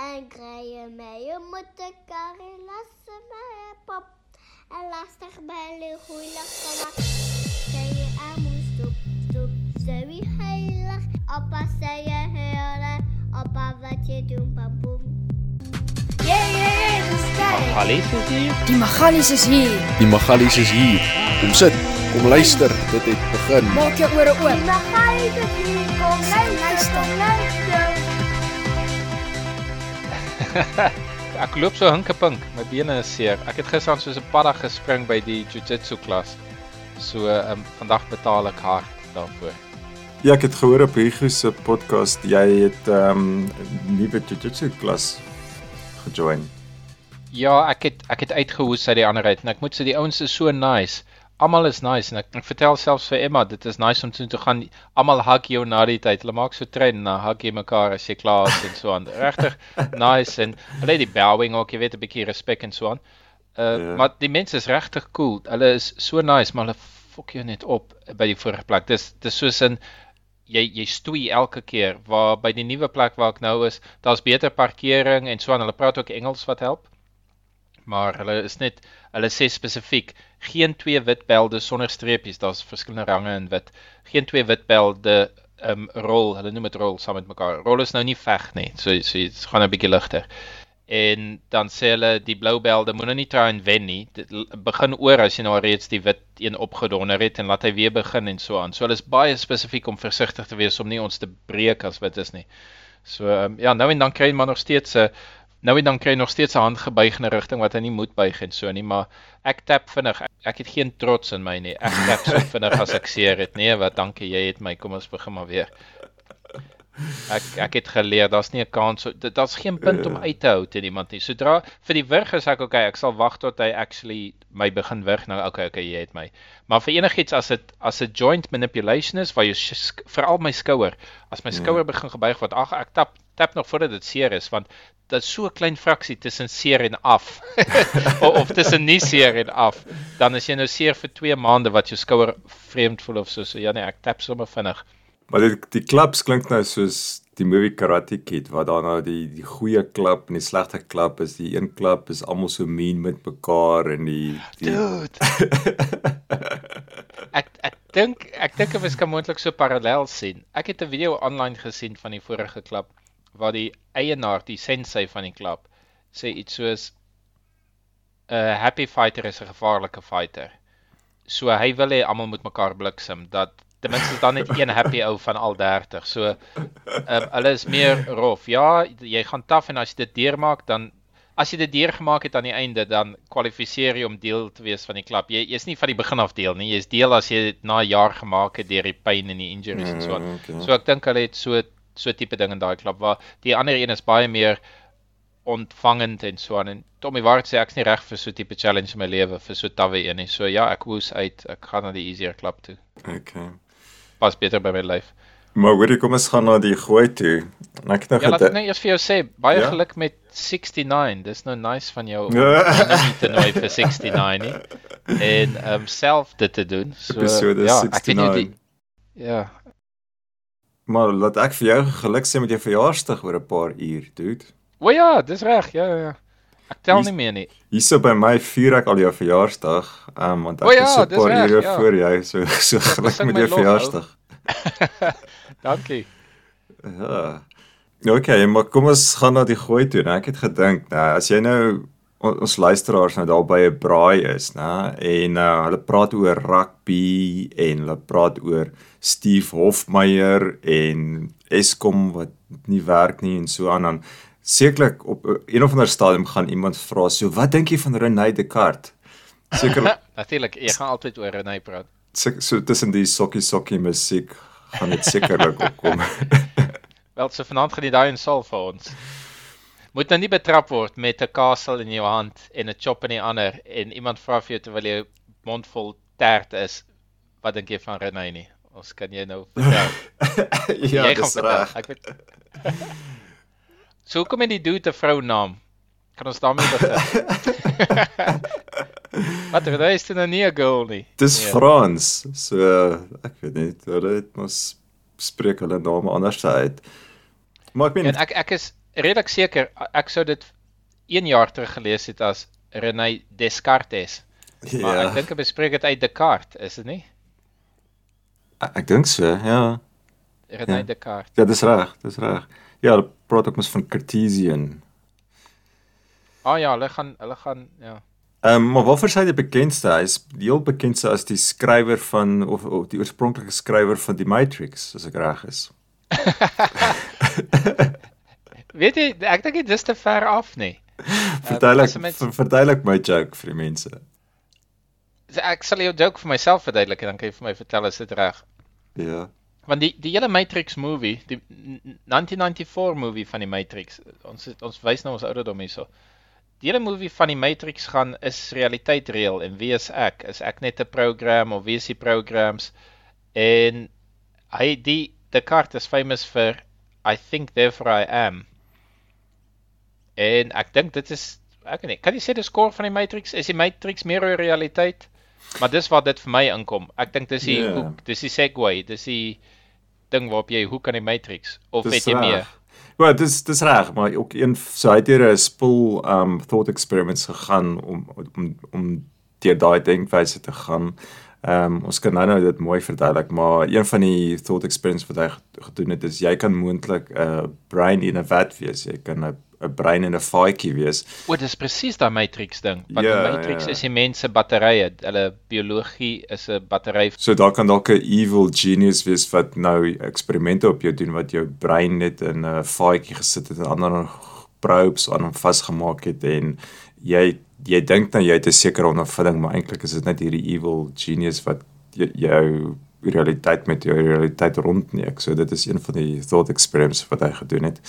En kry my met 'n kar en las my pop. En lastig by die goeie kom. Sê jy moet stop, stop, sê wie heilig. Appa sê jy hele, appa wat jy doen, papoem. Yeah, yeah, yeah, dis geil. Magalies is hier. Die Magalies is hier. Die Magalies is hier. Kom sit, kom luister. Dit het begin. Maak jou ore oop. Die Magalies is hier, kom luister, luister. Ek loop so hinkepink. My bene is seer. Ek het gister aan soos 'n padda gespring by die jiu-jitsu klas. So, ehm um, vandag betaal ek hard daarvoor. Ja, ek het gehoor op Hugo se podcast jy het ehm um, nuwe jiu-jitsu klas gejoin. Ja, ek het ek het uitgehoes uit die ander uit en ek moet sê die ouens is so nice. Almal is nice en ek, ek vertel selfs vir Emma, dit is nice om toe te gaan. Almal hug jou na die tyd. Hulle maak so tren en dan hug jy mekaar as jy klaar is en so aan. Regtig nice en hulle die bowing ook, jy weet 'n bietjie respek en so aan. Uh Ja. maar die mense is regtig cool. Hulle is so nice, maar hulle fok jou net op by die vorige plek. Dis dis soos in jy jy stoei elke keer waar by die nuwe plek waar ek nou is, daar's beter parkering en so aan. Hulle praat ook Engels wat help. Maar hulle is net hulle sê spesifiek geen twee wit belde sonder streepies. Daar's verskillende range in wit. Geen twee wit belde um rol. Hulle noem dit rol saam met mekaar. Rol is nou nie veg nie. So so dit gaan 'n bietjie ligter. En dan sê hulle die blou belde moenie nie try en wen nie. Dit begin oor as jy nou reeds die wit een opgedonder het en laat hy weer begin en so aan. So hulle is baie spesifiek om versigtig te wees om nie ons te breek as wit is nie. So um, ja, nou en dan kry jy maar nog steeds 'n nou en dan kry jy nog steeds 'n hand gebuig in 'n rigting wat hy nie moet buig en so nie, maar ek tap vinnig. Ek, ek het geen trots in my nie. Ek tap so vinnig as ek seer het. Nee, wat dankie, jy het my. Kom ons begin maar weer. Ek ek het geleer daar's nie 'n kans daar's geen punt om uit te hou teen iemand nie. Sodra vir die wurg is ek okay, ek sal wag tot hy actually my begin wurg nou okay, okay, jy het my. Maar vir enigiets as dit as 'n joint manipulation is waar jy veral my skouer, as my skouer begin gebuig word, ag ek tap tap nog voordat dit seer is want is so 'n klein fraksie tussen seer en af. of, of tussen nie seer en af. Dan as jy nou seer vir 2 maande wat jou skouer vreemd voel of so, so ja nee, ek tap sommer vinnig. Maar die die klubs klink nou soos die movie Karate Kid waar daar nou die die goeie klub en die slegte klub is. Die een klub is almal so mean met mekaar en die die Dude. ek ek dink ek dink 'n mens kan moontlik so parallel sien. Ek het 'n video aanlyn gesien van die vorige klub waar die eienaar, die sensei van die klub, sê iets soos 'n happy fighter is 'n gevaarlike fighter. So hy wil hê almal moet mekaar bliksem dat ten minste is dan net een happy ou van al 30. So ehm hulle is meer rof. Ja, jy gaan taaf en as jy dit deurmaak dan as jy dit deurgemaak het aan die einde dan kwalifiseer jy om deel te wees van die klub. Jy jy's nie van die begin af deel nie. Jy's deel as jy dit na jaar gemaak het deur die pyn en die injuries en so aan. Mm, okay. So ek dink hulle het so so tipe ding in daai klub waar die ander een is baie meer ontvangend en so aan en waarheid te sê ek's nie reg vir so tipe challenge in my lewe vir so tawwe een nie. So ja, ek woes uit. Ek gaan na die easier klub toe. Okay. Pas beter by my lyf. Maar hoorie, kom ons gaan na die gooi toe. En ek het nou Ja, laat ek net eers vir jou sê, baie Ja? geluk met 69. Dis nou nice van jou om Ja. te nooi vir 69 nie. En ehm um, self dit te doen. So Episode ja, ek weet nie 69. Ja, Maar laat ek vir jou geluk sê met jou verjaarsdag oor 'n paar uur, dude. o ja, dis reg. Ja, ja, ja. Tel nie meer nie. Hierso by my vier ek al jou verjaarsdag, um, want ek O ja, is so 'n paar ure ja. voor jou, so so geluk met jou lof, ou. verjaarsdag. Dankie. Ja. Okay, maar kom ons gaan na die gooi toe. Nou, ek het gedink, nou as jy nou on- ons luisteraars nou daar by 'n braai is, né? En uh, hulle praat oor rugby en hulle praat oor Steve Hofmeyer en Eskom wat nie werk nie en so aan dan sekerlik op uh, een of ander stadium gaan iemand vra, so wat dink jy van René Descartes? Seker Natuurlik, jy gaan altyd oor Renay praat. so, so tussen die sokkie sokkie musiek gaan dit sekerlik opkom. Wel, so vanaand gaan jy daai insal vir ons. Moet nou nie betrap word met 'n kasel in jou hand en 'n chop in die ander en iemand vra vir jou terwyl jy mond vol tert is, wat dink jy van Renay nie? Ons kan jy nou vertel. ja, jy dis reg. Ek weet. So hoekom het die dude 'n vrou naam? Kan ons daarmee begin? Wat Renay is dit nou nie 'n girl nie. Dis Nee. Frans. So ek weet nie, hulle het mos spreek hulle name anders uit. Maar ek meen En ek ek is redelik seker ek sou dit 1 jaar terug gelees het as René Descartes. Maar Ja, ek dink hy bespreek dit uit Descartes, is dit nie? ek, ek dink so, ja. René Ja. Descartes. Ja, dis reg, dis reg. Ja, hulle praat ook mos van Cartesian. Ah ja, hulle gaan hulle gaan ja. Ehm um, maar waarvoor sy die bekendste? Hy is heel bekendste as die skrywer van of, of die oorspronklike skrywer van die Matrix, as ek reg is. Weet jy, ek dink dit is te ver af nie. Verduidelik 'n mens- ver, verduidelik my joke vir die mense. Ek sal jou joke vir myself verduidelik en dan kan jy vir my vertel as dit reg. Ja. Want die die hele Matrix movie, die n- n- 1994 movie van die Matrix, ons het, ons wys nou ons ouderdom hierso. Die hele movie van die Matrix gaan is realiteit reël en wie is ek? Is ek net 'n program of wie is die programs? En hy die Descartes is famous vir I think therefore I am. En ek dink dit is ek weet nie, kan jy sê dis core van die Matrix? Is die Matrix meer 'n realiteit? Maar dis waar dit vir my inkom. Ek dink dis die Ja. hoek, dis die segue, dis die ding waarop jy hoek aan die Matrix of Dis weet jy meer? Ja, dis dis reg, maar ook een so hy het hier 'n spoel um thought experiments gegaan om om om deur daai denkwyse te gaan. Um ons kan nou nou dit mooi verduidelik, maar een van die thought experiments wat hy ge- gedoen het is jy kan moontlik 'n brain in 'n vat wees. Jy kan 'n 'n brein in 'n vaatjie wees. O, dis presies daai Matrix ding. Want Ja, die Matrix ja. is die mense batterye. Hulle biologie is 'n battery. So daar kan dalk 'n evil genius wees wat nou eksperimente op jou doen wat jou brein net in 'n vaatjie gesit het en ander probes aan hom vasgemaak het en jy jy dink nou jy het 'n sekere ondervinding, maar eintlik is dit net hierdie evil genius wat jou realiteit met jou realiteit rondneek. So dit is een van die thought experiments wat hy gedoen het.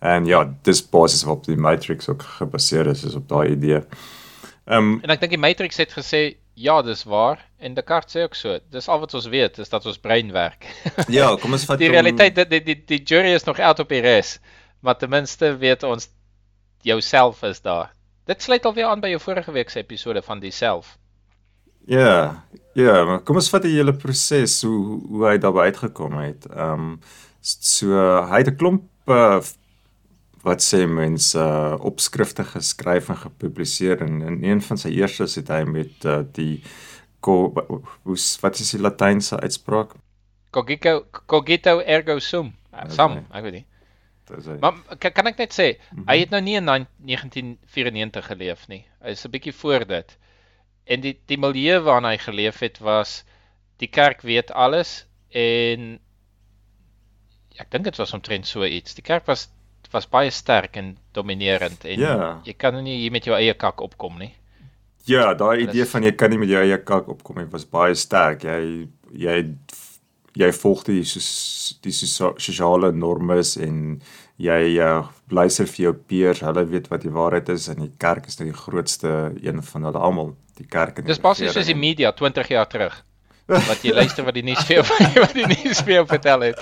En ja, dis basies op die Matrix ook gebaseer is, is op daai idee. Ehm um, En ek dink die Matrix het gesê ja, dis waar en Descartes sê ook so. Dis al wat ons weet, is dat ons brein werk. ja, kom ons vat die realiteit die, die die die jury is nog uit op die res. Maar ten minste weet ons jouself is daar. Dit sluit alweer aan by jou vorige week se episode van die self. Ja, ja, maar kom ons vat die hele proses hoe hoe hy daarby uitgekom het. Ehm um, so hy het 'n klomp uh, wat sê mense uh, opskrifte geskryf en gepubliseer en in een van sy eerstes het hy met uh, die ko, hoe wat is die latynse uitspraak? Cogito cogito ergo sum. Uh, Sam, Okay. ek weet nie. Hy. Maar kan, kan ek net sê, Mhm. hy het nou nie in 1994 geleef nie. Hy is 'n bietjie voor dit. En die die milieu waarin hy geleef het was die kerk weet alles en ek dink dit was omtrent so iets. Die kerk was was baie sterk en dominerend en Ja. jy kan nie hier met jou eie kak opkom nie. Ja, daai idee van jy kan nie met jou eie kak opkom nie was baie sterk. Jy jy jy volg die soos die sosia- sosiale normes en jy uh, luister vir jou peers. Hulle weet wat die waarheid is en die kerk is nou die grootste een van hulle almal. Die kerk en die Dis basies soos die media 20 jaar terug. Wat jy luister wat die nuus vir jou wat die nuus vir jou vertel het.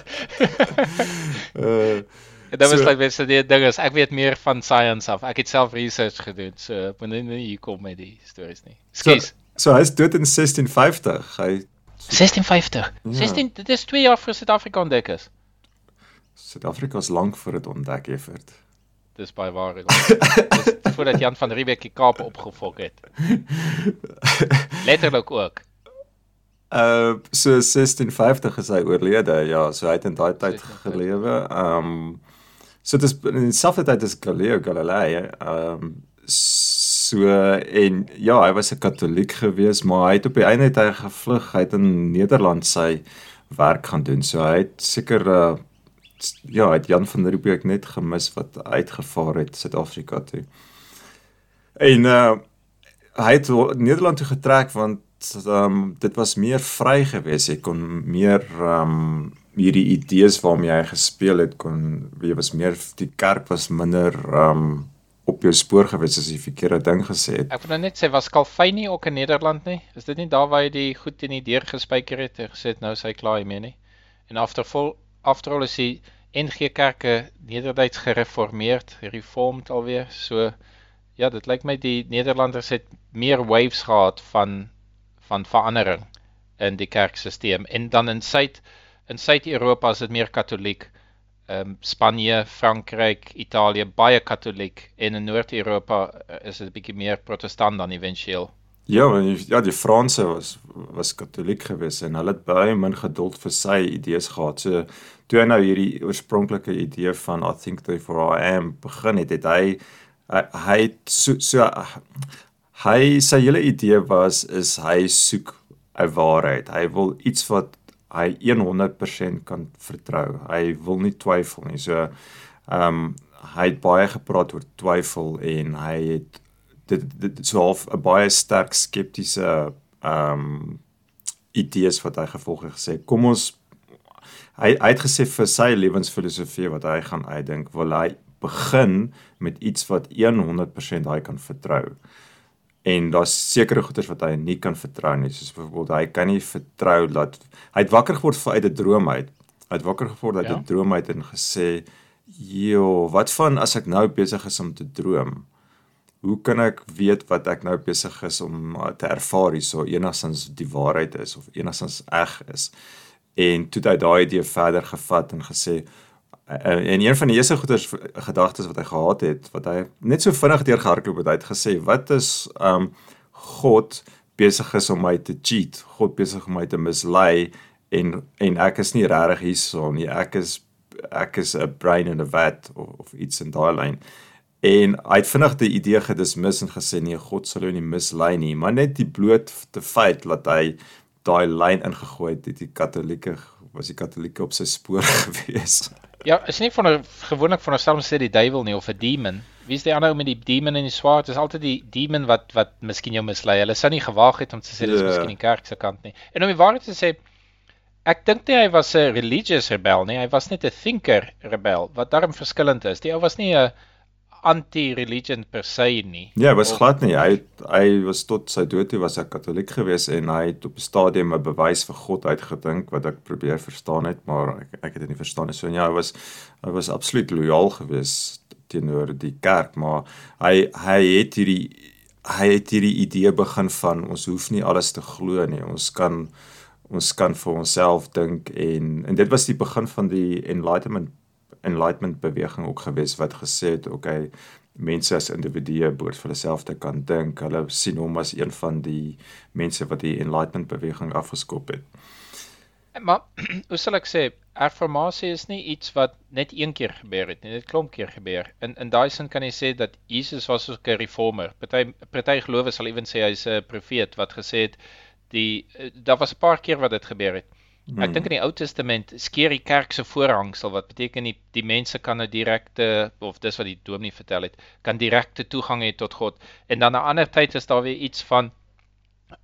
Uh, En dan was So- like mense die ding is ek weet meer van science af. Ek het self research gedoen. So ek moet nie hier kom met die stories nie. so, Skus. so hy's dood in 1650. Hy 1650. Ja. 16 dit is 2 jaar voor Suid-Afrika ontdek is. Suid-Afrika is lank voor dit ontdek het. Dis baie waar. Dis voordat Jan van Riebeeck die Kaap opgefok het. Letterlik ook. Uh so 1650 is hy oorlede. Ja, so hy het in daai tyd 1650. gelewe. Um so dit is in dieselfde tyd as Galileo Galilei. Um so en ja, hy was 'n Katoliek gewees, maar hy het op die einde het hy gevlug. Hy het in Nederland sy werk gaan doen. So hy het seker uh ja, hy het Jan van Riebeeck net gemis wat uitgevaar het Suid-Afrika toe. En uh hy het Nederland toe getrek want um, dit was meer vry geweest. Jy kon meer um, hierdie idees waarmee hy gespeel het kon jy was meer die kerk was minder um, op jou spoor geweest as jy verkeerde ding gesê het. Ek wil nou net sê was Calvin nie ook in Nederland nie? Is dit nie daar waar hy die goed in die deur gespyker het en gesê het nou is hy klaar hiermee nie? En aftervol afterall is die NG Kerke Nederduits gereformeerd, reformed alweer. So ja, dit lyk my die Nederlanders het meer waves gehad van van verandering in die kerkstelsel en dan in Suid in Suid-Europa is dit meer katoliek. ehm um, Spanje, Frankryk, Italië baie katoliek en in Noord-Europa uh, is dit bietjie meer protestant dan éventueel. Ja, want ja, die Franse was was katoliek geweest en hulle het baie min geduld vir sy idees gehad. So toe hy nou hierdie oorspronklike idee van I think therefore I am begin het, het hy hy, hy so, so hy sy hele idee was is hy soek 'n waarheid. Hy wil iets wat hy 100% kan vertrou. Hy wil nie twyfel nie. So ehm um, hy het baie gepraat oor twyfel en hy het dit dit so half 'n baie sterk skeptiese ehm um, idees wat hy gevolg het gesê kom ons hy hy het gesê vir sy lewensfilosofie wat hy gaan uitdink wil hy begin met iets wat 100% hy kan vertrou en daar's sekere goeders wat hy nie kan vertrou nie. Soos byvoorbeeld hy kan nie vertrou dat hy het wakker geword uit 'n droom uit. Hy het wakker geword uit 'n Ja. droom uit en gesê joh wat van as ek nou besig is om te droom? Hoe kan ek weet wat ek nou besig is om uh, te ervaar hierso enigstens die waarheid is of enigstens reg is? En toe het hy daai idee verder gevat en gesê en een van die eerste goeders gedagtes wat hy gehad het wat hy net so vinnig deurgehardloop het hy het gesê wat is um God besig is om my te cheat? God besig om my te mislei en en ek is nie regtig hierso nie. Ek is ek is 'n brain in 'n vat of, of iets in daai lyn. En hy het vinnig die idee gedismis en gesê nee, God sal jou nie mislei nie, maar net die bloot feit dat hy daai lyn ingegooi het, het die katolieke was die katolieke op sy spoor gewees. Ja, is nie van 'n gewoonlik veronderstel om sê die duiwel nie of 'n demon. Wie is die ander ou met die demon en die swaard? Dis altyd die demon wat wat miskien jou mislei. Hulle sou nie gewaag het om te sê dis Ja. miskien die kerk se kant nie. En om die waarheid te sê, ek dink nie hy was 'n religious rebel nie. Hy was net 'n thinker rebel wat daarom verskillend is. Die ou was nie 'n anti-religion per se nie. Ja, was glad nie. Hy het, hy was tot sy dood toe was hy katoliek gewees en hy het op 'n stadium 'n bewys vir God uitgedink wat ek probeer verstaan het, maar ek ek het dit nie verstaan nie. So ja, hy was hy was absoluut lojaal gewees teenoor die kerk, maar hy hy het hierdie hy het hierdie idee begin van ons hoef nie alles te glo nie. Ons kan ons kan vir onsself dink en en dit was die begin van die enlightenment enlightenment beweging ook gewees wat gesê het okay mense as individue behoort vir hulself te kan dink. Hulle sien hom as een van die mense wat die enlightenment beweging afgeskop het. Maar hoe sal ek sê, reformatie is nie iets wat net een keer gebeur het nie, dit klomp keer gebeur. In in daai sin kan jy sê dat Jesus was ook 'n reformer. Party party gelowe sal ewen sê hy's 'n profeet wat gesê het die eh, daar was 'n paar keer wat dit gebeur het. Hmm. Ek dink in die Ou Testament skeer die kerk se voorhangsel wat beteken die die mense kan nou direkte of dis wat die dominee vertel het, kan direkte toegang hê tot God. En dan 'n ander tyd is daar weer iets van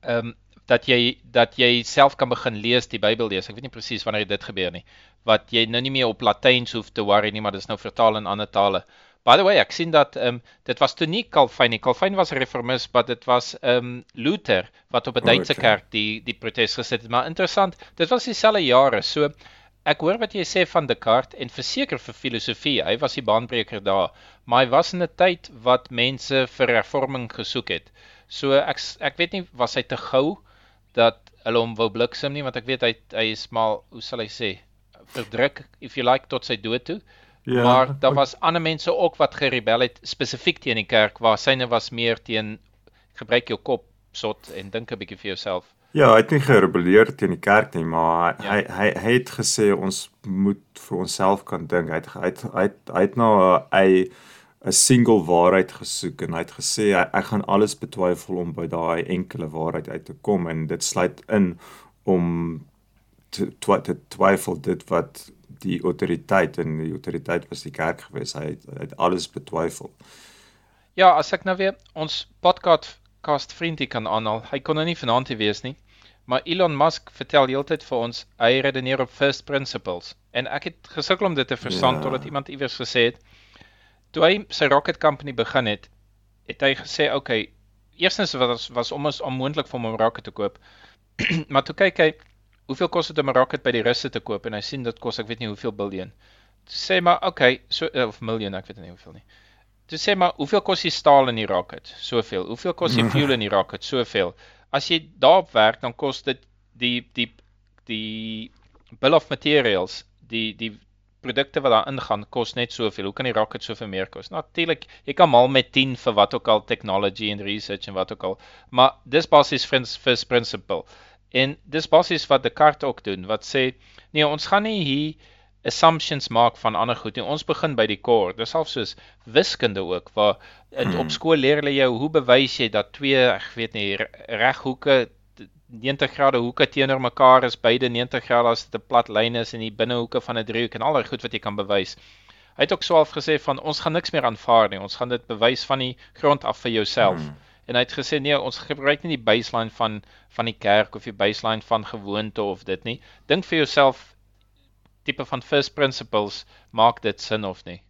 ehm um, dat jy dat jy self kan begin lees die Bybel lees. Ek weet nie presies wanneer dit gebeur nie. Wat jy nou nie meer op Latyns hoef te worry nie, maar dit is nou vertaal in ander tale. By the way, ek sien dat ehm um, dit was toe nie Calvin nie. Calvin was 'n reformis, maar dit was ehm um, Luther wat op 'n Duitse okay. kerk die die protes gesit het. Maar interessant, dit was dieselfde jare. So ek hoor wat jy sê van Descartes en verseker vir filosofie. Hy was die baanbreker daar, maar hy was in 'n tyd wat mense vir hervorming gesoek het. So ek ek weet nie was hy te gou dat hulle hom wou bliksem nie want ek weet hy hy is maar hoe sal hy sê verdruk if you like tot sy dood toe. Ja, maar daar was ander mense ook wat gerebel het spesifiek teen die kerk waar syne was meer teen gebruik jou kop sot en dink 'n bietjie vir jouself. Ja, hy het nie gerebelleer teen die kerk nie, maar hy Ja. hy, hy hy het gesê ons moet vir onsself kan dink. Hy het hy het hy het, hy het nou 'n 'n single waarheid gesoek en hy het gesê hy, ek gaan alles betwyfel om by daai enkele waarheid uit te kom en dit sluit in om te, twy, te twyfel dit wat die autoriteit en die autoriteit was die kerk gewees. Hy het, hy het alles betwyfel. Ja, as ek nou weer ons podcast vriendie kan aanhaal. Hy kon nou nie vanaand hier wees nie. Maar Elon Musk vertel heeltyd vir ons hy redeneer op first principles. En ek het gesukkel om dit te verstaan Ja. totdat iemand iewers gesê het toe hy sy rocket company begin het, het hy gesê, "Oké, okay, eerstens was was almoes onmoontlik vir hom om rocket te koop." maar toe kyk hy hoeveel kos dit om 'n rocket by die Russe te koop en hy sien dit kos ek weet nie hoeveel biljoen. Toe sê maar, "Oké, okay, so of miljoen, ek weet nie hoeveel nie." Toe sê maar, hoeveel kos die staal in die rocket? Soveel. Hoeveel kos die fuel in die rocket? Soveel. As jy daarop werk, dan kos dit die die die bill of materials, die die produkte wat daar ingaan kos net soveel. Hoe kan die rocket soveel meer kos? Natuurlik, jy kan mal met 10 vir wat ook al technology en research en wat ook al. Maar dis basies first principle. En dis basies wat Descartes ook doen wat sê nee, ons gaan nie hier assumptions maak van ander goed nie. Ons begin by die core. Dis selfs soos wiskunde ook waar in, op skool leer hulle jou hoe bewys jy dat twee, ek weet nie, reghoeke 90 grade hoeke teenoor mekaar is beide 90 grade as dit 'n plat lyn is en die binnehoeke van 'n driehoek en al daai goed wat jy kan bewys. Hy het ook swaalf gesê van ons gaan niks meer aanvaar nie. Ons gaan dit bewys van die grond af vir jouself. Hmm. En hy het gesê nee, ons gebruik nie die baseline van van die kerk of die baseline van gewoonte of dit nie. Dink vir jouself tipe van first principles maak dit sin of nie.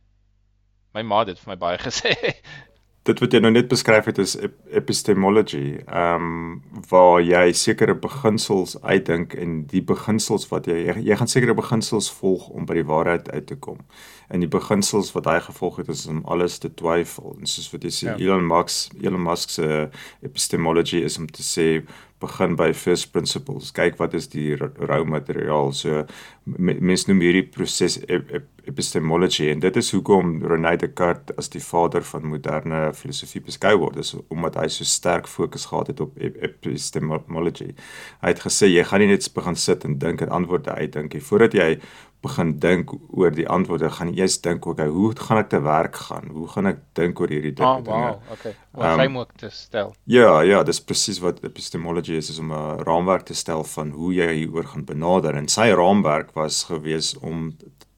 My ma het dit vir my baie gesê dit wat jy nou net beskryf het is epistemology, ehm um, waar jy sekere beginsels uitdink en die beginsels wat jy jy gaan sekere beginsels volg om by die waarheid uit te kom. En die beginsels wat hy gevolg het is om alles te twyfel. En soos wat jy sê ja. Elon Musk Elon Musk se epistemology is om te sê begin by first principles. Kyk wat is die rou materiaal. So mense noem hierdie proses epistemology en dit is hoekom René Descartes as die vader van moderne filosofie beskou word. Dis omdat hy so sterk fokus gehad het op epistemology. Hy het gesê jy gaan nie net begin sit en dink en antwoorde uitdink nie. Voordat jy begin dink oor die antwoorde, gaan jy eers dink oor okay, hoe gaan ek te werk gaan? Hoe gaan ek dink oor hierdie dinge? Oh, wow, okay. Wat um, framework te stel. Ja, ja, dis presies wat epistemology is, is om 'n raamwerk te stel van hoe jy hieroor gaan benader. En sy raamwerk was gewees om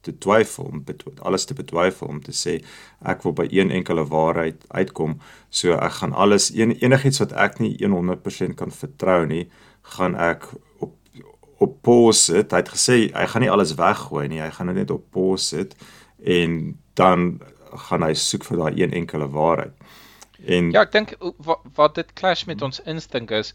te twyfel, om alles te betwyfel om te sê ek wil by een enkele waarheid uitkom. So ek gaan alles en enigiets wat ek nie 100% kan vertrou nie, gaan ek op pause sit. Hy het gesê hy gaan nie alles weggooi nie. Hy gaan dit net op pause sit en dan gaan hy soek vir daai een enkele waarheid. En Ja, ek dink wat, wat dit clash met ons instink is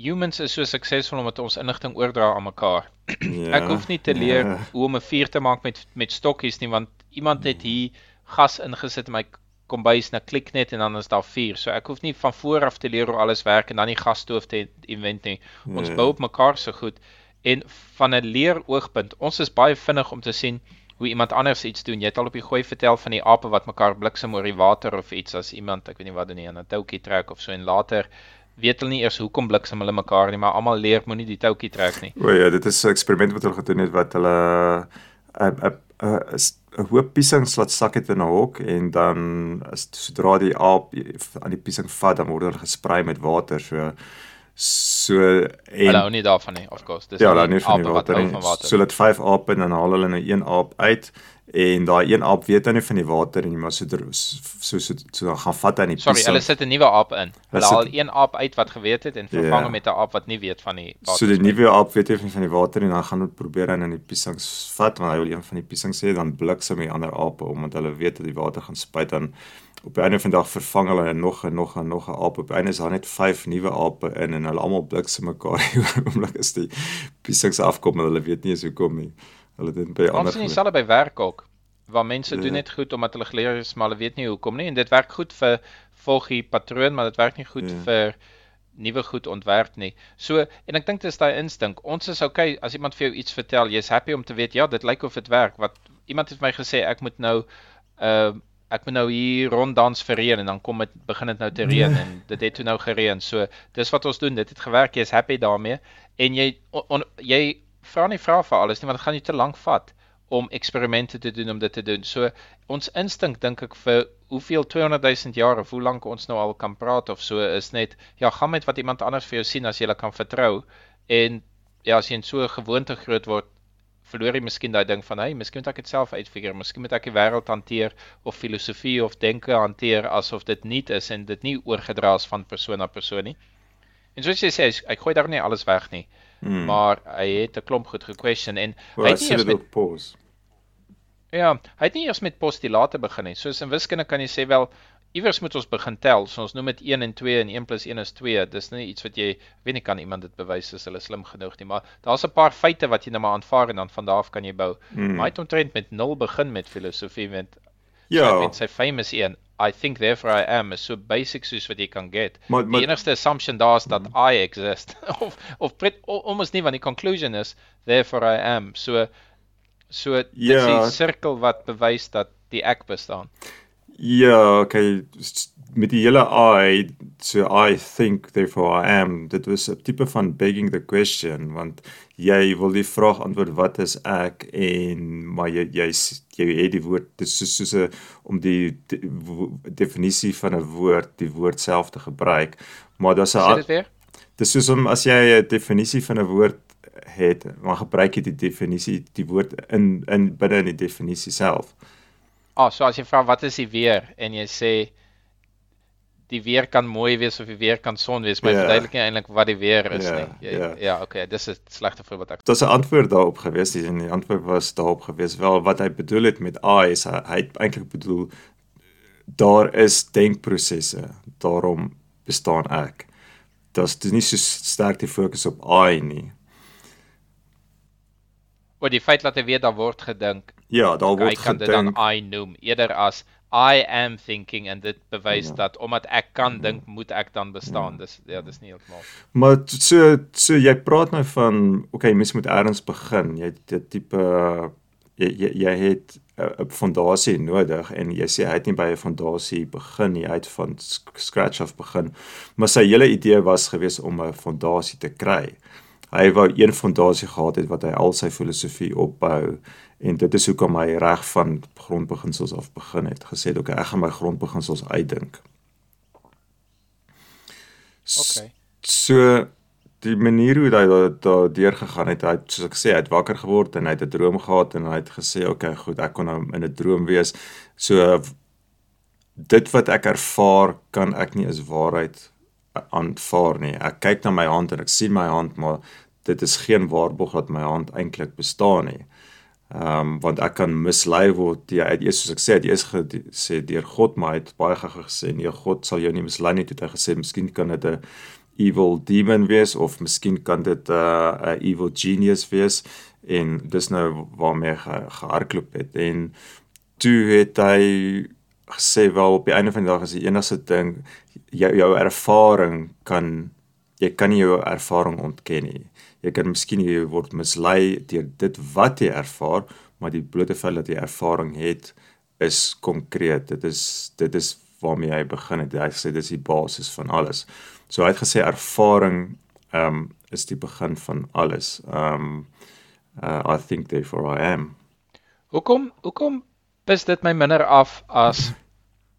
humans is so suksesvol omdat ons inligting oordra aan mekaar. Ja, ek hoef nie te leer ja. hoe om 'n vuur te maak met met stokkies nie want iemand het hier gas ingesit in my kombuis, nou klik net en dan is daar vuur. So ek hoef nie van voor af te leer hoe alles werk en dan die gasstoof te invent nie. Ons nee. bou op mekaar so goed en van 'n leer oogpunt, ons is baie vinnig om te sien hoe iemand anders iets doen. Jy het al op die gooi vertel van die ape wat mekaar bliksem oor die water of iets as iemand, ek weet nie wat doen nie, aan 'n toukie trek of so en later weet hulle nie eers hoekom bliksem hulle mekaar nie, maar almal leer moenie die toukie trek nie. O ja, dit is 'n eksperiment wat hulle gedoen het wat hulle 'n 'n 'n hoop piesings laat sak het in 'n hok en dan as sodra die aap aan die piesing vat dan word hulle gesprei met water so so en Hulle hou nie daarvan nie of course dis ja, nie van die water, nie. water. So dit vyf ape en dan haal hulle nou een aap uit en daai een aap weet dan nie van die water en jy maar so so so, so dan gaan vat in die Sorry, hulle sit 'n nuwe aap in. Hulle haal een aap uit wat geweet het en vervang hom yeah. met 'n aap wat nie weet van die water. So die nuwe aap weet nie van die water en dan gaan hulle probeer hy in die piesings vat want hy wil een van die piesings sê dan bliksem die ander ape omdat hulle weet dat die water gaan spuit dan op 'n einde van dag vervang hulle nog en nog en nog 'n aap. Op 'n einde is daar net 5 nuwe ape in en hulle almal bliksem mekaar omdat is die piesings afkom en hulle weet nie eens hoekom nie. Hulle doen by ander. Ons sien dieselfde by werk ook waar mense ja. doen net goed omdat hulle geleer is maar hulle weet nie hoekom nie en dit werk goed vir volgie patroon maar dit werk nie goed ja. vir nuwe goed ontwerp nie. So en ek dink dit is daai instink. Ons is okay as iemand vir jou iets vertel, jy's happy om te weet ja, dit lyk of dit werk. Wat iemand het vir my gesê ek moet nou uh ek moet nou hier ronddans vir reën en dan kom dit begin dit nou te reën ja. en dit het toe nou gereën. So dis wat ons doen. Dit het gewerk. Jy's happy daarmee en jy on, on, jy vra nie vra vir alles nie want dit gaan nie te lank vat om eksperimente te doen om dit te doen. So ons instink dink ek vir hoeveel 200 000 jaar of hoe lank ons nou al kan praat of so is net ja, gaan met wat iemand anders vir jou sien as jy hulle kan vertrou en ja, as jy in so 'n gewoonte groot word, verloor jy miskien daai ding van hey, miskien moet ek dit self uitfigure, miskien moet ek die wêreld hanteer of filosofie of denke hanteer asof dit nie is en dit nie oorgedra is van persoon na persoon nie. En soos jy sê, ek gooi daar nie alles weg nie. Hmm. Maar hy het 'n klomp goed gequestion en well, hy het nie eers met pause Ja, hy het nie eers met postulate begin nie. Soos in wiskunde kan jy sê wel iewers moet ons begin tel. So ons noem dit 1 en 2 en 1 + 1 is 2. Dis nie iets wat jy weet nie kan iemand dit bewys as hulle slim genoeg nie, maar daar's 'n paar feite wat jy net maar aanvaar en dan van daar af kan jy bou. Hmm. Maar hy het omtrent met 0 begin met filosofie met Ja, met sy famous een I think therefore I am is so basic soos wat jy kan get. Maar, maar, die enigste assumption daar is dat mm. I exist of of pret, almost nie want die conclusion is therefore I am. So So dit is Ja. die sirkel wat bewys dat die ek bestaan. Ja, okay, met die hele I, so I think therefore I am. Dit was 'n tipe van begging the question want jy wil die vraag antwoord wat is ek en maar jy jy jy het die woord dis soos soos 'n om die, die wo- definisie van 'n woord, die woord self te gebruik. Maar daar's 'n dit dis soos om as jy 'n definisie van 'n woord het, maar gebruik jy die definisie die woord in in binne in die definisie self. Ah, so as jy vra wat is die weer en jy sê die weer kan mooi wees of die weer kan son wees, maar jy Ja. verduidelik nie eintlik wat die weer is Ja, nie. Jy, ja. ja, okay, dis 'n slegte voorbeeld ek. Daar's 'n antwoord daarop gewees en die antwoord was daarop gewees wel wat hy bedoel het met I is hy, hy het eintlik bedoel daar is denkprosesse daarom bestaan ek. Daar's dis nie so sterk die fokus op I nie. Oor die feit dat hy weet daar word gedink, Ja, daar hy word kan dit dan gedink. I noem eerder as I am thinking en dit bewys Ja. dat omdat ek kan dink, moet ek dan bestaan. Dis ja, dis nie heeltemal. Maar so so jy praat nou van okay, mens moet eers begin. Jy dit tipe jy jy, jy het 'n 'n fondasie nodig en jy sê hy het nie by 'n fondasie begin nie, hy het van scratch af begin. Maar sy hele idee was gewees om 'n fondasie te kry. Hy wou een fondasie gehad het wat hy al sy filosofie opbou en dit is hoekom hy reg van grondbeginsels af begin het. Gesê, "Oké, ek gaan my grondbeginsels uitdink." Okay. So die manier hoe hy daar daar deurgegaan het, hy het soos ek sê, hy het wakker geword en hy het 'n droom gehad en hy het gesê, "Oké, okay, goed, ek kon nou in 'n droom wees." So dit wat ek ervaar, kan ek nie as waarheid aanvaar nie. Ek kyk na my hand en ek sien my hand, maar dit is geen waarborg dat my hand eintlik bestaan nie. Ehm um, want ek kan mislei word deur uit eers soos ek sê, die is gesê deur God, maar hy het baie gaga gesê nee, God sal jou nie mislei nie. Het hy gesê miskien kan dit 'n evil demon wees of miskien kan dit 'n uh, 'n evil genius wees en dis nou waarmee hy gehardloop het en toe het hy gesê wel op die einde van die dag is die enigste ding jou jou ervaring kan jy kan nie jou ervaring ontken nie. Jy kan miskien jy word mislei deur dit wat jy ervaar, maar die blote feit dat jy ervaring het is konkreet. Dit is dit is waarmee hy begin het. Hy sê dis die basis van alles. So hy het gesê ervaring ehm um, is die begin van alles. Ehm um, uh, I think therefore I am. Hoekom hoekom pis dit my minder af as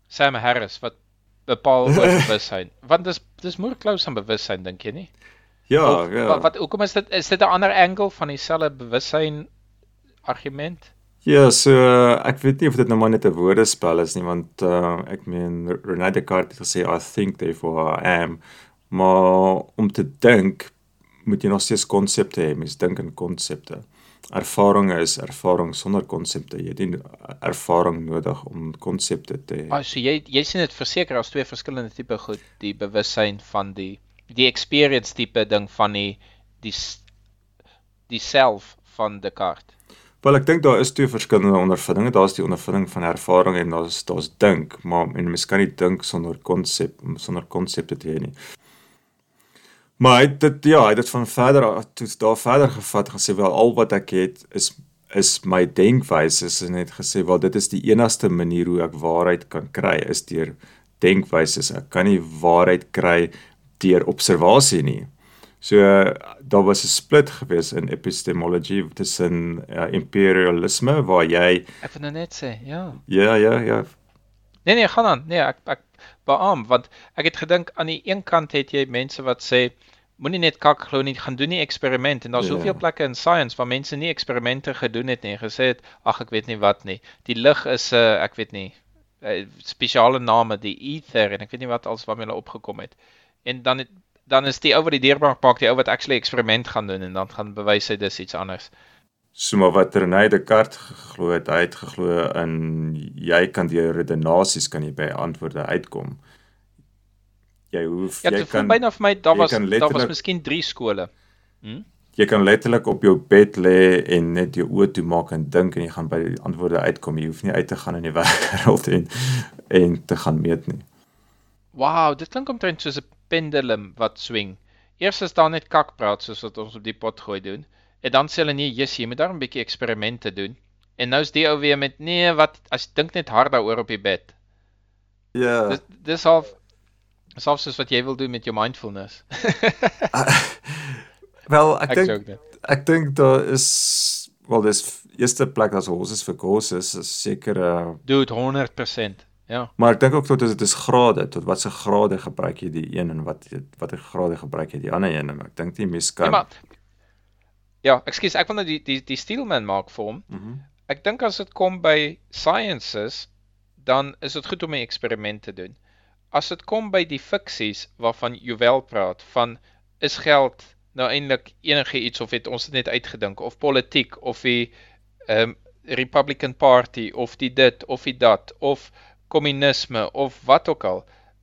Sam Harris wat bepaal oor bewussyn? Want dis dis more close aan bewussyn dink jy nie? Ja, Of, ja. Wat, wat hoekom is dit is dit 'n ander angle van dieselfde bewussyn argument? Ja, so ek weet nie of dit nou maar net 'n woordespel is nie want uh, ek meen René Descartes het gesê I think therefore I am, maar om te dink moet jy nog steeds konsepte hê, mens dink in konsepte. Ervaring is ervaring sonder konsepte. Jy het nie ervaring nodig om konsepte te hê. Ah, so jy jy sien dit verseker as twee verskillende tipe goed, die bewussyn van die die experience tipe ding van die die die self van Descartes. Wel ek dink daar is twee verskillende ondervindinge. Daar's die ondervinding van ervaring en daar's daar's dink, maar en mens kan nie dink sonder konsep sonder konsepte te hê nie. Maar hy het dit ja, hy het dit van verder toe daar verder gevat gesê wel al wat ek het is is my denkwyse en het gesê wel dit is die enigste manier hoe ek waarheid kan kry is deur denkwyse. Ek kan nie waarheid kry deur observasie nie. So daar was 'n split gewees in epistemology tussen uh, imperialisme waar jy Ek wil nou net sê, ja. ja ja ja Nee nee, gaan aan. Nee, ek ek beamoen want ek het gedink aan die een kant het jy mense wat sê moenie net kak glo nie, gaan doen nie eksperiment en daar's Ja. soveel plekke in science waar mense nie eksperimente gedoen het nie en gesê het ag ek weet nie wat nie. Die lig is 'n uh, ek weet nie uh, spesiale name, die ether en ek weet nie wat als waarmee hulle opgekom het. En dan het, dan is die ou wat die deurbraak maak, die ou wat actually eksperiment gaan doen en dan gaan bewys hy dis iets anders. so maar wat René Descartes geglo het, hy het geglo in jy kan deur redenasies kan jy by antwoorde uitkom. Jy hoef Ja, jy kan byna vir my daar jy was kan daar was miskien 3 skole. jy kan letterlik op jou bed lê en net jou oë toemaak en dink en jy gaan by die antwoorde uitkom. Jy hoef nie uit te gaan in die wêreld en en te gaan meet nie. Wow, dit klink omtrent soos 'n pendulum wat swing. Eers is daar net kakpraat soos wat ons op die pot gooi doen En dan sê hulle nee, Jesus, jy moet daar 'n bietjie eksperimente doen. En nou is die ou weer met nee, wat as jy dink net hard daaroor op die bed. Ja. Dis dis half half soos wat jy wil doen met jou mindfulness. Wel, ek Ek dink ek dink daar is wel dis eerste plek as horses vir courses is seker uh, Dude 100%. Ja. maar ek dink ook tot dit is grade tot watse grade gebruik jy die een en wat watter grade gebruik jy die ander een en ek dink nie mens kan Ja, maar Ja, ekskuus, ek wil nou die die die Steelman maak vir hom. Mhm. Ek dink as dit kom by sciences, dan is dit goed om 'n eksperiment te doen. As dit kom by die fiksies waarvan Joël praat, van is geld nou eintlik enige iets of het ons dit net uitgedink of politiek of die ehm um, Republican Party of die dit of die dat of kommunisme of wat ook al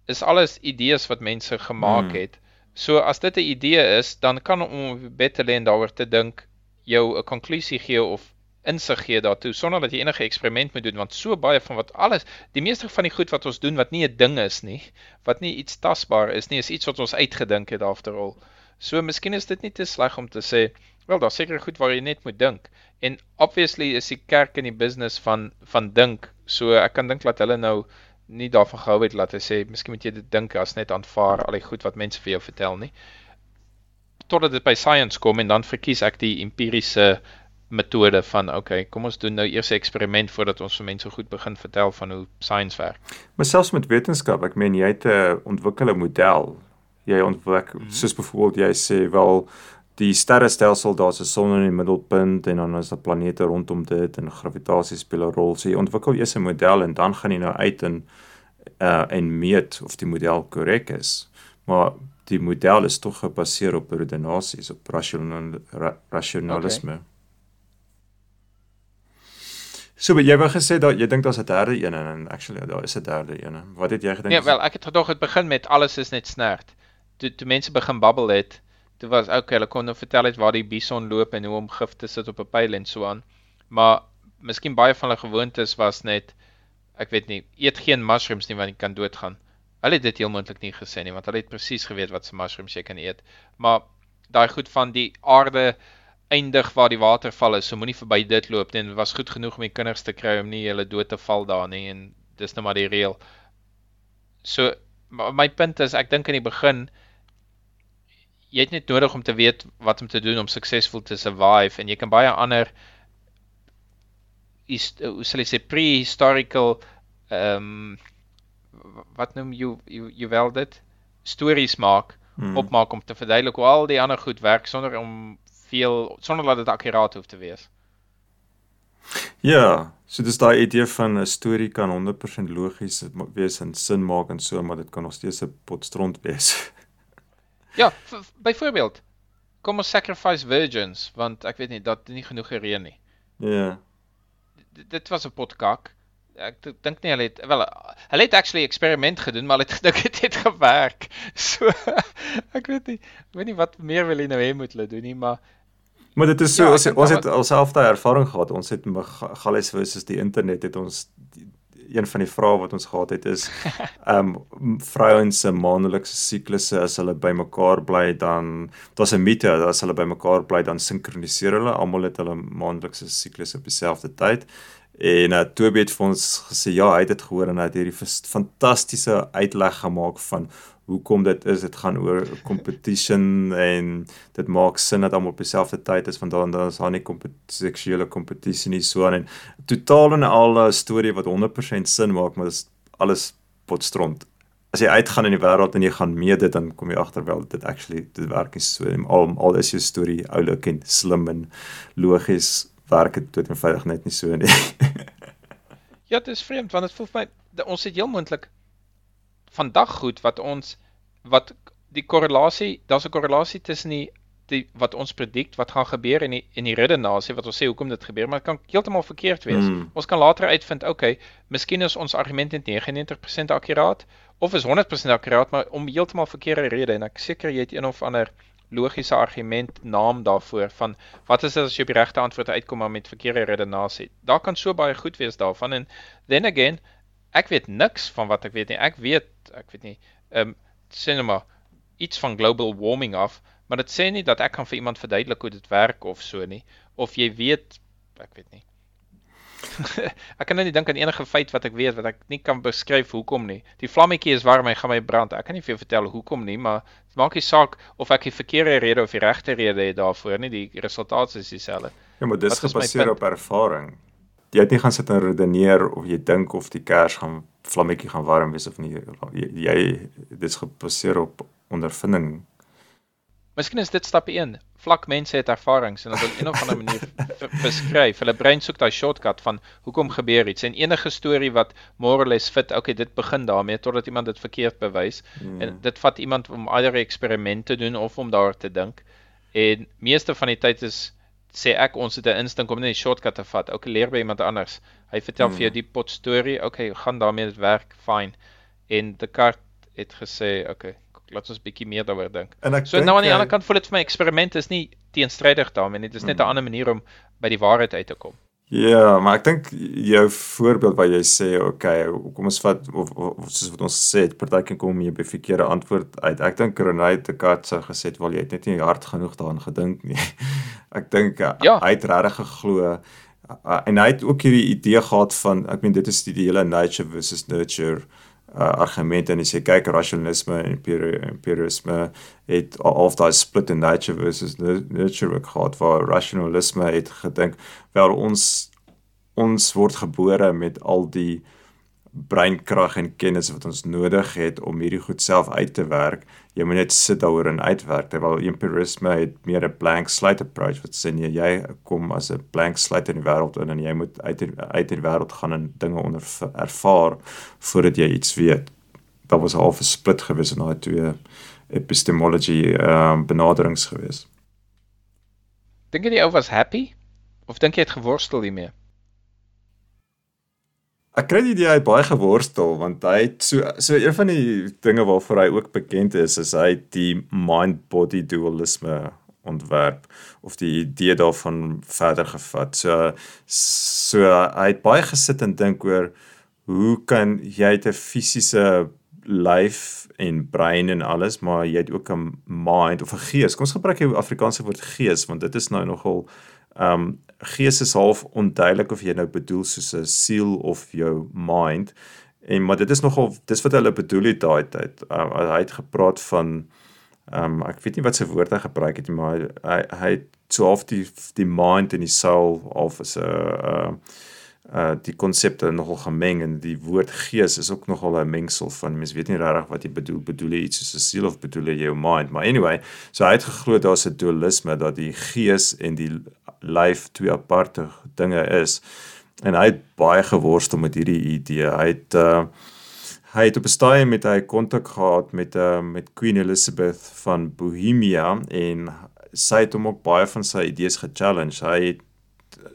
is alles idees wat mense gemaak Hmm. het. So as dit 'n idee is, dan kan om op bed te lê en daaroor te dink jou 'n konklusie gee of insig gee daartoe sonder dat jy enige eksperiment moet doen want so baie van wat alles die meeste van die goed wat ons doen wat nie 'n ding is nie, wat nie iets tasbaar is nie, is iets wat ons uitgedink het after all. So miskien is dit nie te sleg om te sê, wel daar's seker goed waar jy net moet dink. En obviously is die kerk in die business van van dink. So ek kan dink dat hulle nou nie daarvan gehou het laat hy sê miskien moet jy dit dink as net aanvaar al die goed wat mense vir jou vertel nie. Totdat dit by science kom en dan verkies ek die empiriese metode van okay, kom ons doen nou eers 'n eksperiment voordat ons vir mense goed begin vertel van hoe science werk. Maar selfs met wetenskap, ek meen jy het 'n ontwikkelde model. Jy ontwik Mhm. soos byvoorbeeld jy sê wel die sterrestelsel daar's 'n son in die middelpunt en dan is daar planete rondom dit en gravitasie speel 'n rol. So jy ontwikkel eers 'n model en dan gaan jy nou uit en uh en meet of die model korrek is. Maar die model is tog gebaseer op redenasies, op rasional ra, rasionalisme. Okay. So maar jy wou gesê dat jy dink daar's 'n derde een en, en actually daar is 'n derde een. Wat het jy gedink? Nee, wel ek het gedog het begin met alles is net snert. Toe toe mense begin babbel het, toe was okay, hulle kon nou vertel het waar die bison loop en hoe om gif te sit op 'n pyl en so aan. Maar miskien baie van hulle gewoontes was net ek weet nie, eet geen mushrooms nie want jy kan doodgaan. Hulle het dit heel moontlik nie gesê nie want hulle het presies geweet wat se mushrooms jy kan eet. Maar daai goed van die aarde eindig waar die waterval is, so moenie verby dit loop nie. En dit was goed genoeg om die kinders te kry om nie hulle dood te val daar nie en dis nou maar die reël. So my punt is ek dink in die begin jy het net nodig om te weet wat om te doen om suksesvol te survive en jy kan baie ander is hoe sal ek sê prehistorical ehm um, wat noem jy jy, jy wel dit stories maak Hmm. opmaak om te verduidelik hoe al die ander goed werk sonder om veel sonder dat dit akkuraat hoef te wees. Ja, so dis daai idee van 'n storie kan 100% logies wees en sin maak en so, maar dit kan nog steeds 'n potstront wees. Ja, byvoorbeeld kom ons sacrifice virgins want ek weet nie dat nie genoeg gereën nie. Ja. D- dit was 'n potkak. Ek dink nie hulle het wel hulle het actually eksperiment gedoen, maar hulle het gedink dit het gewerk. So ek weet nie, ek weet nie wat meer wil jy nou hê moet hulle doen nie, maar Maar dit is so Ja, ons dink ons het alself daai ervaring gehad. Ons het Galles versus die internet het ons die- een van die vrae wat ons gehad het is ehm um, vrouens se maandelikse siklusse as hulle bymekaar bly dan daar's 'n mite dat as hulle bymekaar bly dan sinkroniseer hulle almal het hulle maandelikse siklus op dieselfde tyd. En uh, Toby het vir ons gesê ja, hy het dit gehoor en hy het hierdie fantastiese uitleg gemaak van hoekom dit is dit gaan oor competition en dit maak sin dat almal op dieselfde tyd is want dan dan is daar nie seksuele kompetisie nie so en totaal en al 'n storie wat 100% sin maak maar dit is alles potstront. As jy uitgaan in die wêreld en jy gaan meet dit dan kom jy agter wel dit actually dit werk nie so nie. al al is jou storie oulik en slim en logies werk dit tot eenvoudig net nie so nie. ja, dit is vreemd want dit voel vir my ons het heel moontlik vandag goed wat ons wat die korrelasie, daar's 'n korrelasie tussen die die wat ons predikt wat gaan gebeur en die en die redenasie wat ons sê hoekom dit gebeur, maar dit kan heeltemal verkeerd wees. Hmm. Ons kan later uitvind, okay, miskien is ons argument net 99% akkuraat of is 100% akkuraat, maar om heeltemal verkeerde rede en ek seker jy het een of ander logiese argument naam daarvoor van wat is dit as jy op die regte antwoord uitkom maar met verkeerde redenasie. Daar kan so baie goed wees daarvan en then again, ek weet niks van wat ek weet nie. Ek weet, ek weet nie, ehm um, sê nou maar iets van global warming af, maar dit sê nie dat ek kan vir iemand verduidelik hoe dit werk of so nie of jy weet ek weet nie. ek kan nou nie dink aan enige feit wat ek weet wat ek nie kan beskryf hoekom nie. Die vlammetjie is warm, hy gaan my brand. Ek kan nie vir jou vertel hoekom nie, maar dit maak nie saak of ek die verkeerde rede of die regte rede het daarvoor nie. Die resultaat is dieselfde. Ja, maar dis gebaseer op ervaring. Jy het nie gaan sit en redeneer of jy dink of die kers gaan vlammetjie gaan warm wees of nie. Jy, jy dis gebaseer op ondervinding. Miskien is dit stap 1. Vlak mense het ervarings en hulle wil een of ander manier beskryf. Hulle brein soek daai shortcut van hoekom gebeur iets. En enige storie wat more or less fit, okay, dit begin daarmee totdat iemand dit verkeerd bewys. Hmm. En dit vat iemand om either 'n eksperiment te doen of om daar te dink. En meeste van die tyd is sê ek ons het 'n instink om net 'n shortcut te vat. Okay, leer by iemand anders. Hy vertel vir jou die pot storie. Okay, gaan daarmee dit werk, fine. En Descartes het gesê, okay, laat ons bietjie meer daaroor dink. So nou aan die ander kant voel dit vir my eksperiment is nie teenstrydig daarmee nie. Dit is net 'n Hmm. ander manier om by die waarheid uit te kom. Ja, maar ek dink jou voorbeeld waar jy sê, okay, kom ons vat of, of, of soos wat ons gesê het, partykeer kom jy by verkeerde antwoord uit. Ek dink René Descartes sou gesê het, "Wel, jy het net nie hard genoeg daaraan gedink nie." ek dink uh, Ja. hy het regtig geglo uh, en hy het ook hierdie idee gehad van ek meen dit is die, die hele nature versus nurture uh, argument en hy sê kyk rasionalisme en empiri- empirisme het of daai split in nature versus nu- nurture ook gehad waar rasionalisme het gedink wel ons ons word gebore met al die breinkrag en kennis wat ons nodig het om hierdie goed self uit te werk. Jy moet net sit daaroor en uitwerk. Terwyl empirisme het meer 'n blank slate approach wat sê nee, jy kom as 'n blank slate in die wêreld in en jy moet uit uit die wêreld gaan en dinge onder ervaar voordat jy iets weet. Daar was half 'n split gewees in daai twee epistemology um, benaderings gewees. Dink jy die ou was happy of dink jy het geworstel hiermee? Ek kry die idee hy het baie geworstel want hy het so so een van die dinge waarvoor hy ook bekend is is hy die mind body dualisme ontwerp of die idee daarvan verder gevat. So so hy het baie gesit en dink oor hoe kan jy 'n fisiese lyf en brein en alles, maar jy het ook 'n mind of 'n gees. Kom ons gebruik die Afrikaanse woord gees want dit is nou nogal um, gees is half onduidelik of jy nou bedoel soos 'n siel of jou mind. En maar dit is nogal dis wat hulle bedoel het daai tyd. Um, hy het gepraat van ehm um, ek weet nie wat sy woord hy gebruik het nie, maar hy hy het so half die die mind en die soul of as 'n uh, uh die konsepte nogal gemeng en die woord gees is ook nogal 'n mengsel van mense weet nie regtig wat jy bedoel bedoel jy iets soos 'n siel of bedoel jy jou mind maar anyway so hy het geglo daar's 'n dualisme dat die gees en die lyf twee aparte dinge is en hy het baie geworstel met hierdie idee. Hy het uh hy het op 'n stadium met hy kontak gehad met uh met Queen Elizabeth van Bohemia en sy het hom ook baie van sy idees gechallenge hy het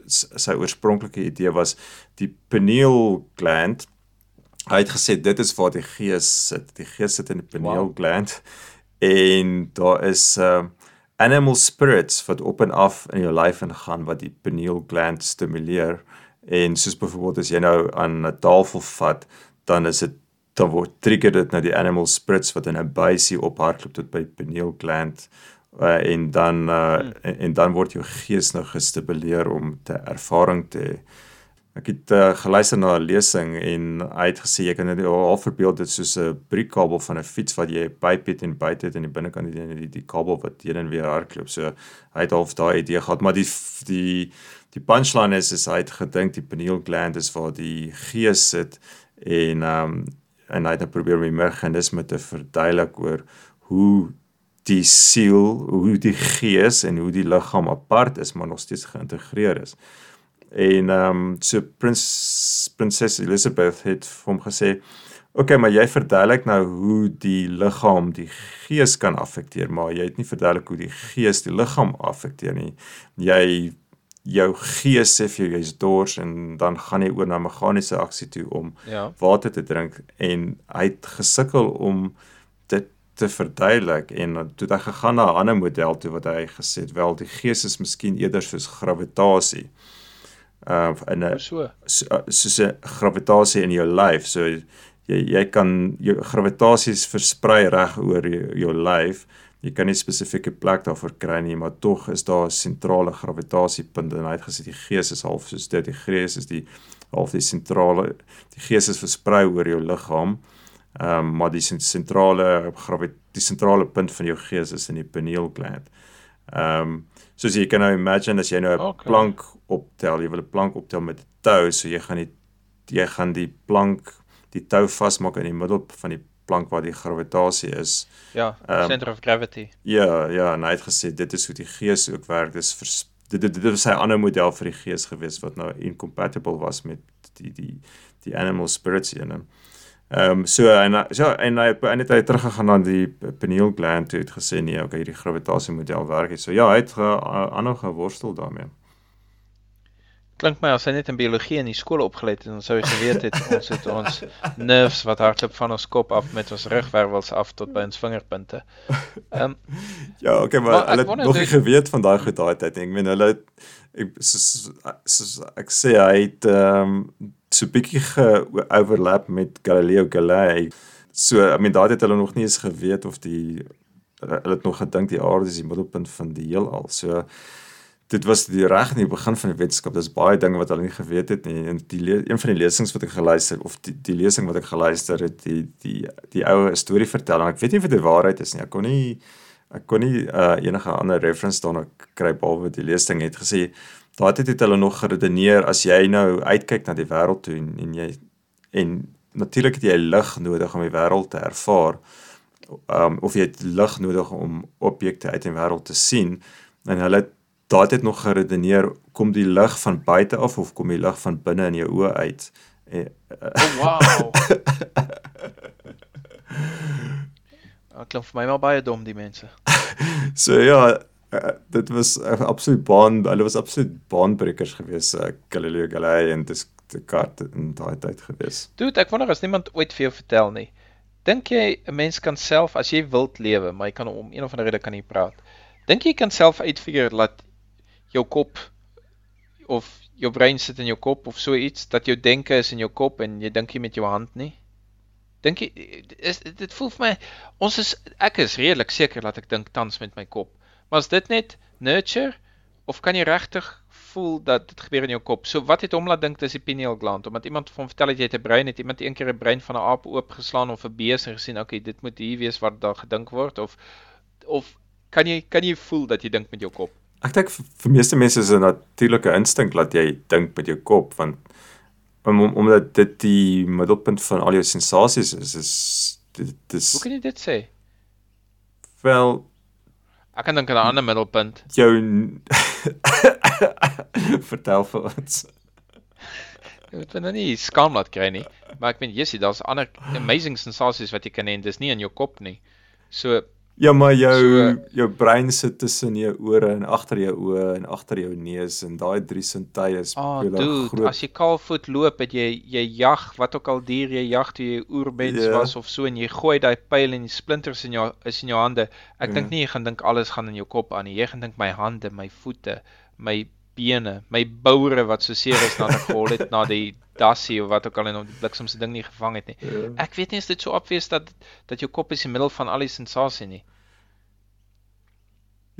sy oorspronklike idee was die pineal gland. Hy het gesê dit is waar die gees sit. Die gees sit in die pineal wow. gland en daar is uh animal spirits wat op en af in jou lyf ingaan wat die pineal gland stimuleer. En soos byvoorbeeld as jy nou aan 'n tafel vat, dan is dit dan word trigger dit nou die animal spirits wat in 'n buisie ophardloop tot by pineal gland uh, en dan uh, hmm. en, en dan word jou gees nou gestimuleer om te ervaring te hê. Ek het uh, geluister na 'n lesing en hy het gesê jy kan dit al verbeel dit soos 'n briekkabel van 'n fiets wat jy pyp het en buite het en die binnekant die, die die kabel wat heen en weer hardloop. So hy het half daai idee gehad, maar die die die punchline is is hy het gedink die pineal gland is waar die gees sit en um, en hy het probeer om die meganisme te verduidelik oor hoe die siel, hoe die gees en hoe die liggaam apart is, maar nog steeds geïntegreer is. En ehm um, so prins prinses Elizabeth het vir hom gesê, "Oké, okay, maar jy verduidelik nou hoe die liggaam die gees kan affekteer, maar jy het nie verduidelik hoe die gees die liggaam affekteer nie. Jy jou gees sê vir jou jy's dors en dan gaan jy oor na meganiese aksie toe om Ja. water te drink en hy het gesukkel om te verduidelik en toe het hy gegaan na 'n ander model toe wat hy gesê het wel die gees is miskien eerder soos gravitasie. Uh in 'n So. so, soos 'n gravitasie in jou lyf. So jy jy kan jou gravitasies versprei reg oor jou, jou lyf. Jy kan nie spesifieke plek daarvoor kry nie, maar tog is daar 'n sentrale gravitasiepunt en hy het gesê die gees is half soos dit. Die gees is die half die sentrale die gees is versprei oor jou liggaam. Ehm um, maar die sentrale gravi die sentrale punt van jou gees is in die pineal gland. Ehm um, soos jy kan nou imagine as jy nou 'n Okay. plank optel, jy wil 'n plank optel met 'n tou, so jy gaan die jy gaan die plank die tou vasmaak in die middel van die plank waar die gravitasie is. Ja, Ehm, center of gravity. Ja, ja, en hy het gesê dit is hoe die gees ook werk. Dis vers, dit dit dit was sy ander model vir die gees gewees wat nou incompatible was met die die die animal spirits in hom. Ehm um, so en so en hy en het hy teruggegaan na die pineal gland toe het gesê nee, okay, hierdie gravitasie model werk nie. So ja, hy het ge, aanhou geworstel daarmee. Klink my as hy net in biologie in die skool opgeleid het, dan sou hy geweet het ons het ons nerves wat hardloop van ons kop af met ons rugwervels af tot by ons vingerpunte. Ehm um, Ja, okay, maar, Maar hulle het nog nie geweet van daai goed daai tyd nie. Ek meen hulle het ek soos, soos ek sê hy het ehm um, so bietjie ge-overlap met Galileo Galilei. So I mean daai het hulle nog nie eens geweet of die hulle het nog gedink die aarde is die middelpunt van die heelal. So dit was die reg in die begin van die wetenskap. Daar's baie dinge wat hulle nie geweet het nie. En die een van die lesings wat ek geluister of die die lesing wat ek geluister het, die die die ou storie vertel en ek weet nie of dit die waarheid is nie. Ek kon nie ek kon nie uh, enige ander reference daarna kry behalwe die lesing het gesê daai tyd het hulle nog geredeneer as jy nou uitkyk na die wêreld toe en, en jy en natuurlik het jy lig nodig om die wêreld te ervaar. Um of jy het lig nodig om objekte uit die wêreld te sien en hulle het daai tyd nog geredeneer kom die lig van buite af of kom die lig van binne in jou oë uit. En, oh, wow. Dit klink vir my wel baie dom die mense. So ja, uh, dit was uh, absoluut baan, hulle was absoluut baanbrekers geweest, uh, Galileo Galilei en dis Descartes in daai tyd geweest. Dude, ek wonder as niemand ooit vir jou vertel nie. Dink jy 'n mens kan self as jy wild lewe, maar jy kan om een of ander rede kan nie praat. Dink jy kan self uitfigure dat jou kop of jou brein sit in jou kop of so iets dat jou denke is in jou kop en jy dink nie met jou hand nie? Dink jy is dit voel vir my ons is ek is redelik seker dat ek dink tans met my kop. Maar is dit net nurture of kan jy regtig voel dat dit gebeur in jou kop? So wat het hom laat dink dis die pineal gland omdat iemand van hom vertel het jy het 'n brein, het iemand eendag 'n brein van 'n aap oopgeslaan of 'n bees en gesien, okay, dit moet hier wees wat daar gedink word of of kan jy kan jy voel dat jy dink met jou kop? Ek dink vir, vir meeste mense is 'n natuurlike instink dat jy dink met jou kop want om, om, omdat dit die middelpunt van al jou sensasies is is dit dis Hoe kan jy dit sê? wel Ek kan dink aan 'n ander middelpunt. jou vertel vir ons. Jy moet nou nie skaam laat kry nie, maar ek meen Jessie, daar's ander amazing sensasies wat jy kan hê en dis nie in jou kop nie. So Ja, maar jou So- jou brein sit tussen jou ore en agter jou oë en agter jou neus en daai drie sintuie speel Ah, 'n dude, groot as jy kaalvoet loop, het jy jy jag wat ook al dier jy jag toe jy oermens Ja. was of so en jy gooi daai pyl en die splinters in jou is in jou hande. Ek Ja. dink nie jy gaan dink alles gaan in jou kop aan nie. Jy gaan dink my hande, my voete, my bene, my boure wat so seer is nadat ek gehol het na die dassie of wat ook al en om die bliksem se ding nie gevang het nie. Ja. Ek weet nie as dit so obvious dat dat jou kop is in die middel van al die sensasie nie.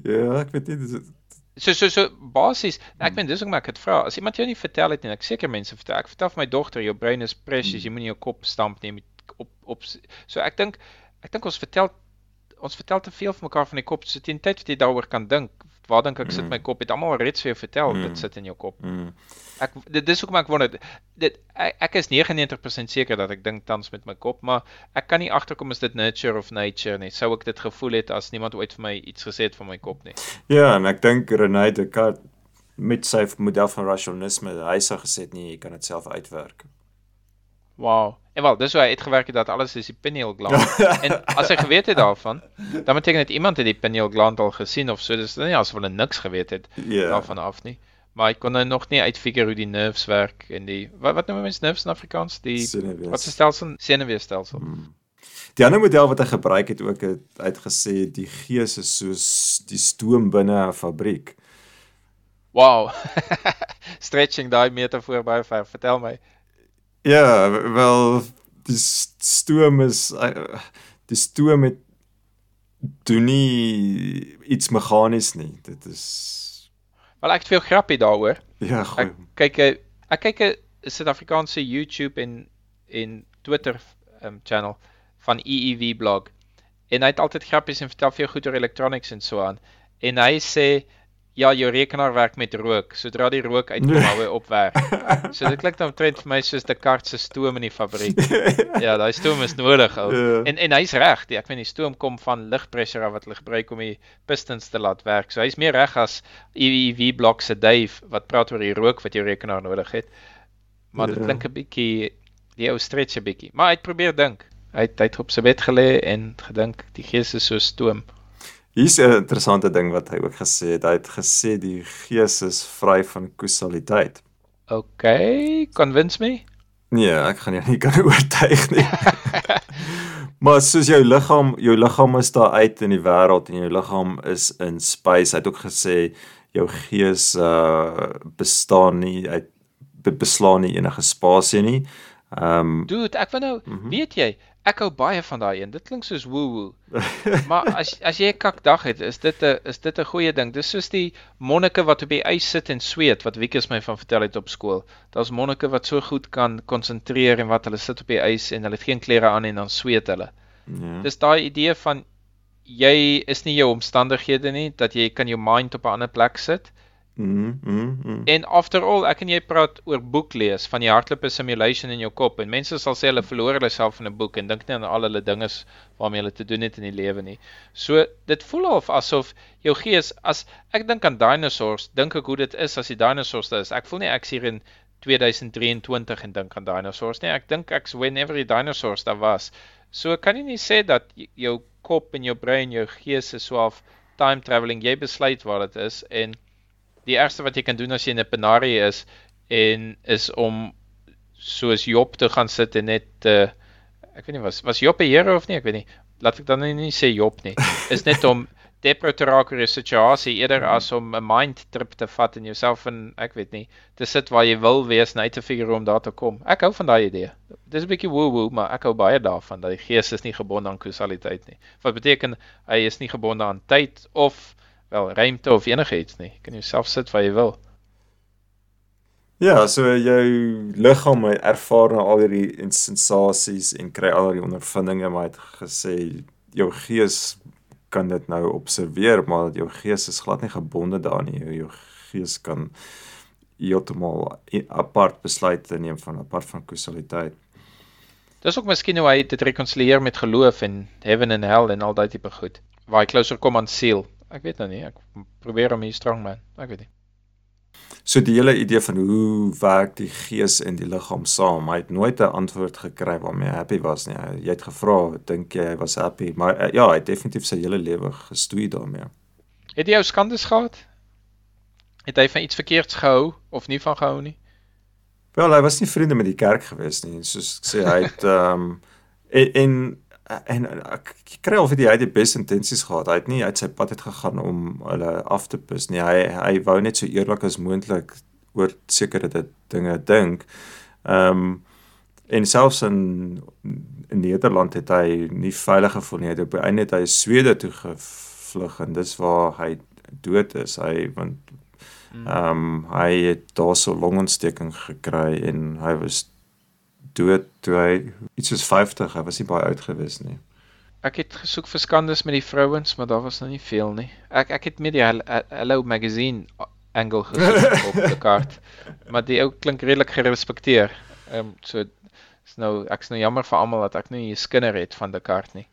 Ja, ek weet nie dis So so so basies, ek meen dis hoekom ek dit vra. As iemand jou nie vertel het nie, ek seker mense vertel. Ek vertel vir my dogter, jou brein is precious, jy moenie jou kop stamp nie, jy moet op op so ek dink ek dink ons vertel ons vertel te veel vir mekaar van die kop. So teen tyd wat jy daaroor kan dink, waar dink ek sit Mm. my kop? Het almal reeds vir jou vertel Mm. dit sit in jou kop. mm. Ek dit dis hoekom ek wonder dit ek, ek is 99% seker dat ek dink tans met my kop, maar ek kan nie agterkom is dit nurture of nature nie. Sou ek dit gevoel het as niemand ooit vir my iets gesê het van my kop nie. Ja, en ek dink René Descartes met sy model van rasionalisme, hy sou gesê het nee, jy kan dit self uitwerk. Wow. En wel, dis hoe hy uitgewerk het dat alles is die pineal gland. en as hy geweet het daarvan, dan beteken dit iemand het die pineal gland al gesien of so. Dis nie asof hulle niks geweet het Ja. daarvan af nie. Maar hy kon nou nog nie uitfigure hoe die nerves werk en die wat wat noem mense nerves in Afrikaans? Die Senuwees. wat se stelsel? Senuweestelsel. Mm. Die ander model wat hy gebruik het ook het uitgesê die gees is soos die stoom binne 'n fabriek. Wow. Stretching daai metafoor baie ver. Vertel my. Ja, wel die stoom is uh, die stoom het doen nie iets meganies nie. Dit is Wel ek het veel grappie daaroor. ja, goeie. Ek kyk 'n ek kyk 'n Suid-Afrikaanse YouTube en en Twitter um, channel van EEV blog. En hy het altyd grappies en vertel veel goed oor electronics en so aan. En hy sê ja, jou rekenaar werk met rook. Sodra die rook uitkom, hou hy op werk. So dit klink dan omtrent vir my soos Descartes se stoom in die fabriek. Ja, daai stoom is nodig ou. Ja. En en hy's reg. Die- Ek weet die stoom kom van lugpressure wat hulle gebruik om die pistons te laat werk. So hy's meer reg as EV blok se Dave wat praat oor die rook wat jou rekenaar nodig het. Maar dit Ja. klink 'n bietjie die ou stretch 'n bietjie. Maar hy het probeer dink. Hy het, hy het op sy bed gelê en gedink die gees is so stoom. Hier's 'n interessante ding wat hy ook gesê het. Hy het gesê die gees is vry van kausaliteit. Okay, convince me. Nee, ek gaan jou nie kan oortuig nie. maar soos jou liggaam, jou liggaam is daar uit in die wêreld en jou liggaam is in space. Hy het ook gesê jou gees uh bestaan nie uit be- beslaan nie enige spasie nie. Ehm um, Dude, ek wou nou, mm -hmm. weet jy, ek hou baie van daai een. Dit klink soos woo woo. maar as as jy 'n kakdag het, is dit 'n is dit 'n goeie ding. Dis soos die monnike wat op die ys sit en sweet wat Wiekus my van vertel het op skool. Daar's monnike wat so goed kan konsentreer en wat hulle sit op die ys en hulle het geen klere aan en dan sweet hulle. ja. Dis daai idee van jy is nie jou omstandighede nie, dat jy kan jou mind op 'n ander plek sit. Mm, mm, mm. En after all, ek en jy praat oor boek lees van die hardloop simulation in jou kop en mense sal sê hulle verloor hulle self in 'n boek en dink nie aan al hulle dinge waarmee hulle te doen het in die lewe nie. So dit voel of asof jou gees as ek dink aan dinosaurs, dink ek hoe dit is as die dinosaurs daar is. Ek voel nie ek's hier in 2023 en dink aan dinosaurs nie. Ek dink ek's whenever die dinosaurs daar was. So kan jy nie sê dat jou kop en jou brein, jou gees is so half time travelling. Jy besluit waar dit is en die ergste wat jy kan doen as jy in 'n penarie is en is om soos Job te gaan sit en net uh, ek weet nie was was Job 'n Here of nie, ek weet nie. Laat ek dan nie, nie sê Job nie. Is net om depro te raak oor 'n situasie eerder as om 'n mind trip te vat en jouself in ek weet nie te sit waar jy wil wees en uit te figure hoe om daar te kom. Ek hou van daai idee. Dis 'n bietjie woo woo, maar ek hou baie daarvan dat die gees is nie gebonde aan kausaliteit nie. Wat beteken hy is nie gebonde aan tyd of wel ruimte of enigiets nie. Jy kan jouself sit waar jy wil. Ja, so jou liggaam ervaar nou al hierdie sensasies en kry al hierdie ondervindinge, maar hy het gesê jou gees kan dit nou observeer, maar jou gees is glad nie gebonde daaraan nie. Jou, jou gees kan heeltemal apart besluite neem van apart van kausaliteit. Dis ook miskien hoe hy dit rekonsilieer met geloof en heaven en hell en al daai tipe goed. Waar hy closer kom aan siel. Ek weet nou nie, ek probeer om hier strong man. Ek weet nie. So die hele idee van hoe werk die gees en die liggaam saam, hy het nooit 'n antwoord gekry waarmee hy happy was nie. Jy het gevra, dink jy hy was happy? Maar uh, ja, hy het definitief sy hele lewe gestoei daarmee. Het jy ou skandes gehad? Het hy van iets verkeerds gehou of nie van gehou nie? Wel, hy was nie vriende met die kerk gewees nie, soos ek sê hy het ehm um, en, en en ek kry of hy het die beste intensies gehad. Hy het nie uit sy pad uit gegaan om hulle af te pis nie. Hy hy wou net so eerlik as moontlik oor sekere dinge dink. Ehm um, en selfs in in Nederland het hy nie veilig gevoel nie. Hy het op die einde het hy Swede toe gevlug en dis waar hy dood is. Hy want Ehm um, hy het daarso longontsteking gekry en hy was dood toe hy iets soos 50, hy was nie baie oud gewees nie. Ek het gesoek vir skandes met die vrouens, maar daar was nou nie veel nie. Ek ek het met die Hel- Hello magazine angle gesoek op die kaart. Maar die ou klink redelik gerespekteer. Ehm um, so is nou ek's nou jammer vir almal dat ek nie 'n skinner het van die kaart nie.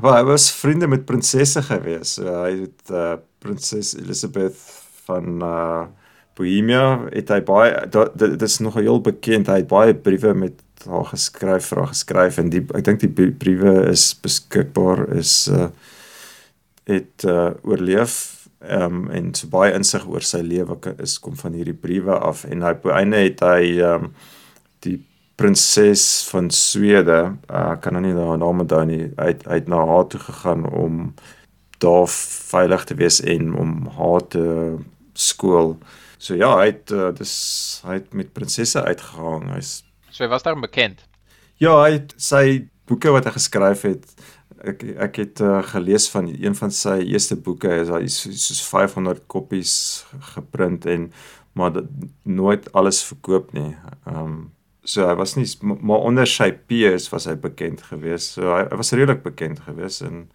Maar hy was vriende met prinsesse gewees. So hy het uh, prinses Elizabeth van uh Bohemia het hy baie dit is nog heel bekend. Hy het baie briewe met haar geskryf, haar geskryf en die ek dink die brie- briewe is beskikbaar is uh het uh oorleef ehm um, en so baie insig oor sy lewe is kom van hierdie briewe af en hy die einde het hy ehm um, die prinses van Swede, uh, kan nou nie haar naam onthou nie, hy het na haar toe gegaan om daar veilig te wees en om haar te skool. So ja, hy het uh, dis hy het met prinsesse uitgehang. Hy's So hy was daar bekend. Ja, hy het sy boeke wat hy geskryf het ek ek het uh, gelees van een van sy eerste boeke is hy soos 500 koppies geprint en maar dit, nooit alles verkoop nie. Ehm um, so hy was nie maar onder sy peers was hy bekend geweest. So hy, hy was redelik bekend geweest en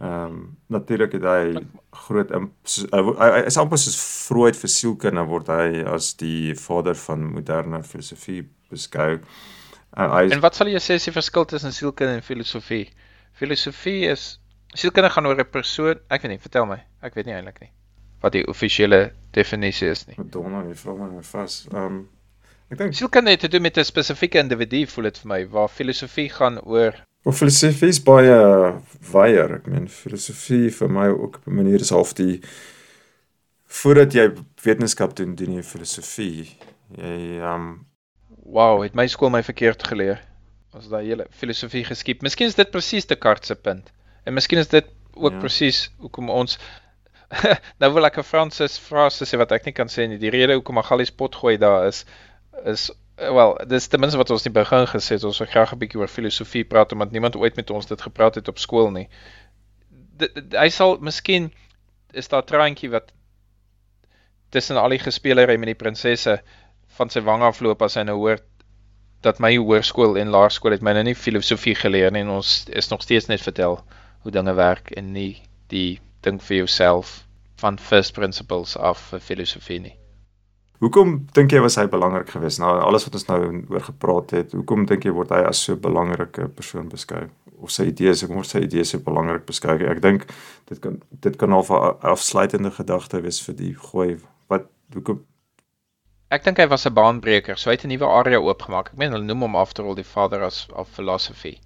ehm um, natuurlik het hy groot hy, hy, is amper soos Freud vir sielkunde word hy as die vader van moderne filosofie beskou. Uh, hy En wat sal jy sê is die verskil tussen sielkunde en filosofie? Filosofie is sielkunde gaan oor 'n persoon. Ek weet nie, vertel my. Ek weet nie eintlik nie wat die offisiële definisie is nie. Donna, jy vra my vas. Ehm um, ek dink sielkunde het te doen met 'n spesifieke individu, voel dit vir my, waar filosofie gaan oor Of filosofie is baie wyer. Ek meen filosofie vir my ook op 'n manier is half die voordat jy wetenskap doen, doen jy filosofie. Jy ehm um, Wow, het my skool my verkeerd geleer ons daai hele filosofie geskiep. Miskien is dit presies Descartes se punt. En miskien is dit ook ja. presies hoekom ons nou wil ek 'n Fransis frase sê wat ek nie kan sê nie. Die rede hoekom Magalies pot gooi daar is is wel, dis ten minste wat ons nie begin gesê het ons wil graag 'n bietjie oor filosofie praat omdat niemand ooit met ons dit gepraat het op skool nie. D hy sal miskien is daar traantjie wat tussen al die gespelery met die prinsesse van sy wang afloop as hy nou hoor dat my hoërskool en laerskool het my nou nie filosofie geleer nie en ons is nog steeds net vertel hoe dinge werk en nie die dink vir jouself van first principles af vir filosofie nie. Hoekom dink jy was hy belangrik geweest na nou, alles wat ons nou oor gepraat het? Hoekom dink jy word hy as so 'n belangrike persoon beskou? Of sy idees, ek word sy idees so belangrik beskou. Ek dink dit kan dit kan al 'n afsluitende gedagte wees vir die gooi wat hoekom Ek dink hy was 'n baanbreker. So hy het 'n nuwe area oopgemaak. Ek meen hulle noem hom after all die father of, of philosophy.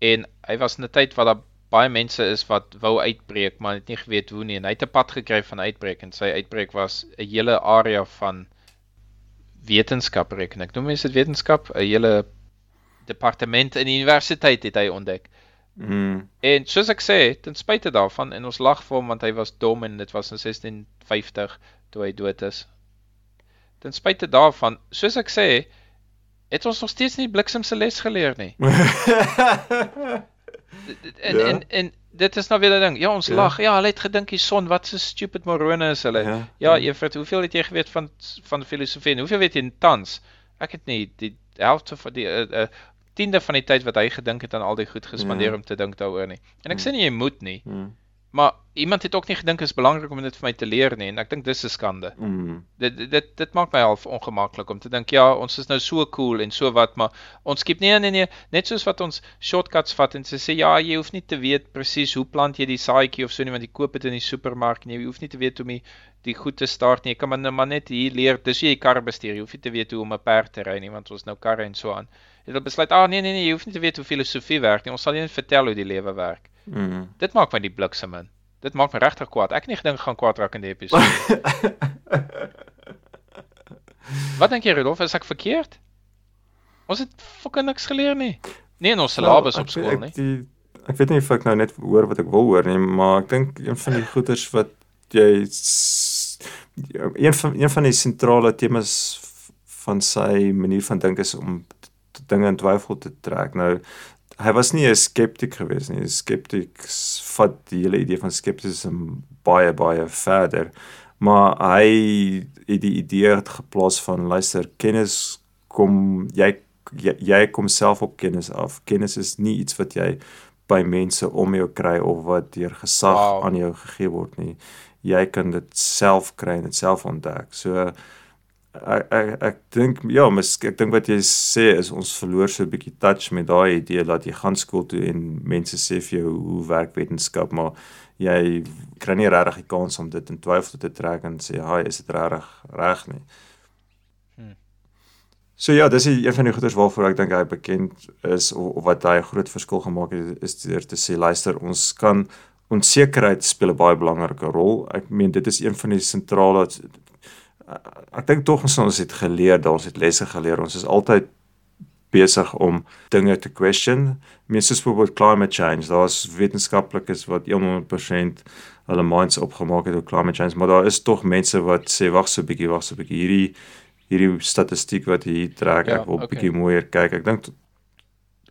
En hy was in 'n tyd waar daar baie mense is wat wou uitbreek, maar het nie geweet hoe nie. En hy het 'n pad gekry van uitbreek en sy uitbreek was 'n hele area van wetenskap reken. Ek noem dit wetenskap, 'n hele departement in die universiteit het hy ontdek. Mm. En soos ek sê, ten spyte daarvan en ons lag vir hom want hy was dom en dit was in 1650 toe hy dood is ten spyte daarvan, soos ek sê, het ons nog steeds nie bliksem se les geleer nie. en, ja. en en dit is nou weer 'n ding. Ja, ons ja. lag. Ja, hulle het gedink die son, wat so stupid morone is hulle. Ja, ja, ja. Evert, hoeveel het jy geweet van van filosofie en hoeveel weet jy tans? Ek het nie die helfte van die uh, uh, tiende van die tyd wat hy gedink het aan al die goed gespandeer ja. om te dink daaroor nie. En ek hmm. sê nie jy moet nie. Hmm. Maar iemand het ook nie gedink is belangrik om dit vir my te leer nie en ek dink dis 'n skande. Mm. Dit dit dit maak my half ongemaklik om te dink ja, ons is nou so cool en so wat, maar ons skiep nie nee nee, net soos wat ons shortcuts vat en sê ja, jy hoef nie te weet presies hoe plant jy die saadjie of so nie want jy koop dit in die supermark nie. Jy hoef nie te weet hoe om die, die goed te start nie. Jy kan maar, maar net hier leer. Dis jy kar bestuur. Jy hoef nie te weet hoe om 'n perd te ry nie want ons nou karre en so aan. Jy het besluit, "Ag ah, nee nee nee, jy hoef nie te weet hoe filosofie werk nie. Ons sal net vertel hoe die lewe werk." Mm. Dit maak my die bliksem in. Dit maak my regtig kwaad. Ek het nie gedink gaan kwaad raak in die episode. Wat dink jy Rudolf, is ek verkeerd? Ons het fucking niks geleer nie. Nee, in ons syllabus well, op skool nie. Die, ek weet nie of ek nou net hoor wat ek wil hoor nie, maar ek dink een van die goeters wat jy een van een van die sentrale temas van sy manier van dink is om dinge in twyfel te trek. Nou hy was nie 'n skeptiek geweest nie. Skeptieks vat die hele idee van skeptisisme baie baie verder. Maar hy het die idee het geplaas van luister, kennis kom jy jy, jy kom self op kennis af. Kennis is nie iets wat jy by mense om jou kry of wat deur gesag wow. aan jou gegee word nie. Jy kan dit self kry en dit self ontdek. So ek ek, ek dink ja, mis, ek dink wat jy sê is ons verloor so 'n bietjie touch met daai idee dat jy gaan skool toe en mense sê vir jou hoe werk wetenskap, maar jy kry nie regtig die kans om dit in twyfel te trek en sê, "Haai, is dit regtig reg nie?" Hmm. So ja, dis een van die goeders waarvoor ek dink hy bekend is of, of wat hy 'n groot verskil gemaak het is deur te sê luister, ons kan onsekerheid speel 'n baie belangrike rol. Ek meen dit is een van die sentrale ek dink tog ons ons het geleer, ons het lesse geleer. Ons is altyd besig om dinge te question. Mense soos byvoorbeeld climate change, daar's wetenskaplikes wat 100% hulle minds opgemaak het oor climate change, maar daar is tog mense wat sê wag so 'n bietjie, wag so 'n bietjie hierdie hierdie statistiek wat hier trek, ja, ek wil 'n okay. bietjie mooier kyk. Ek dink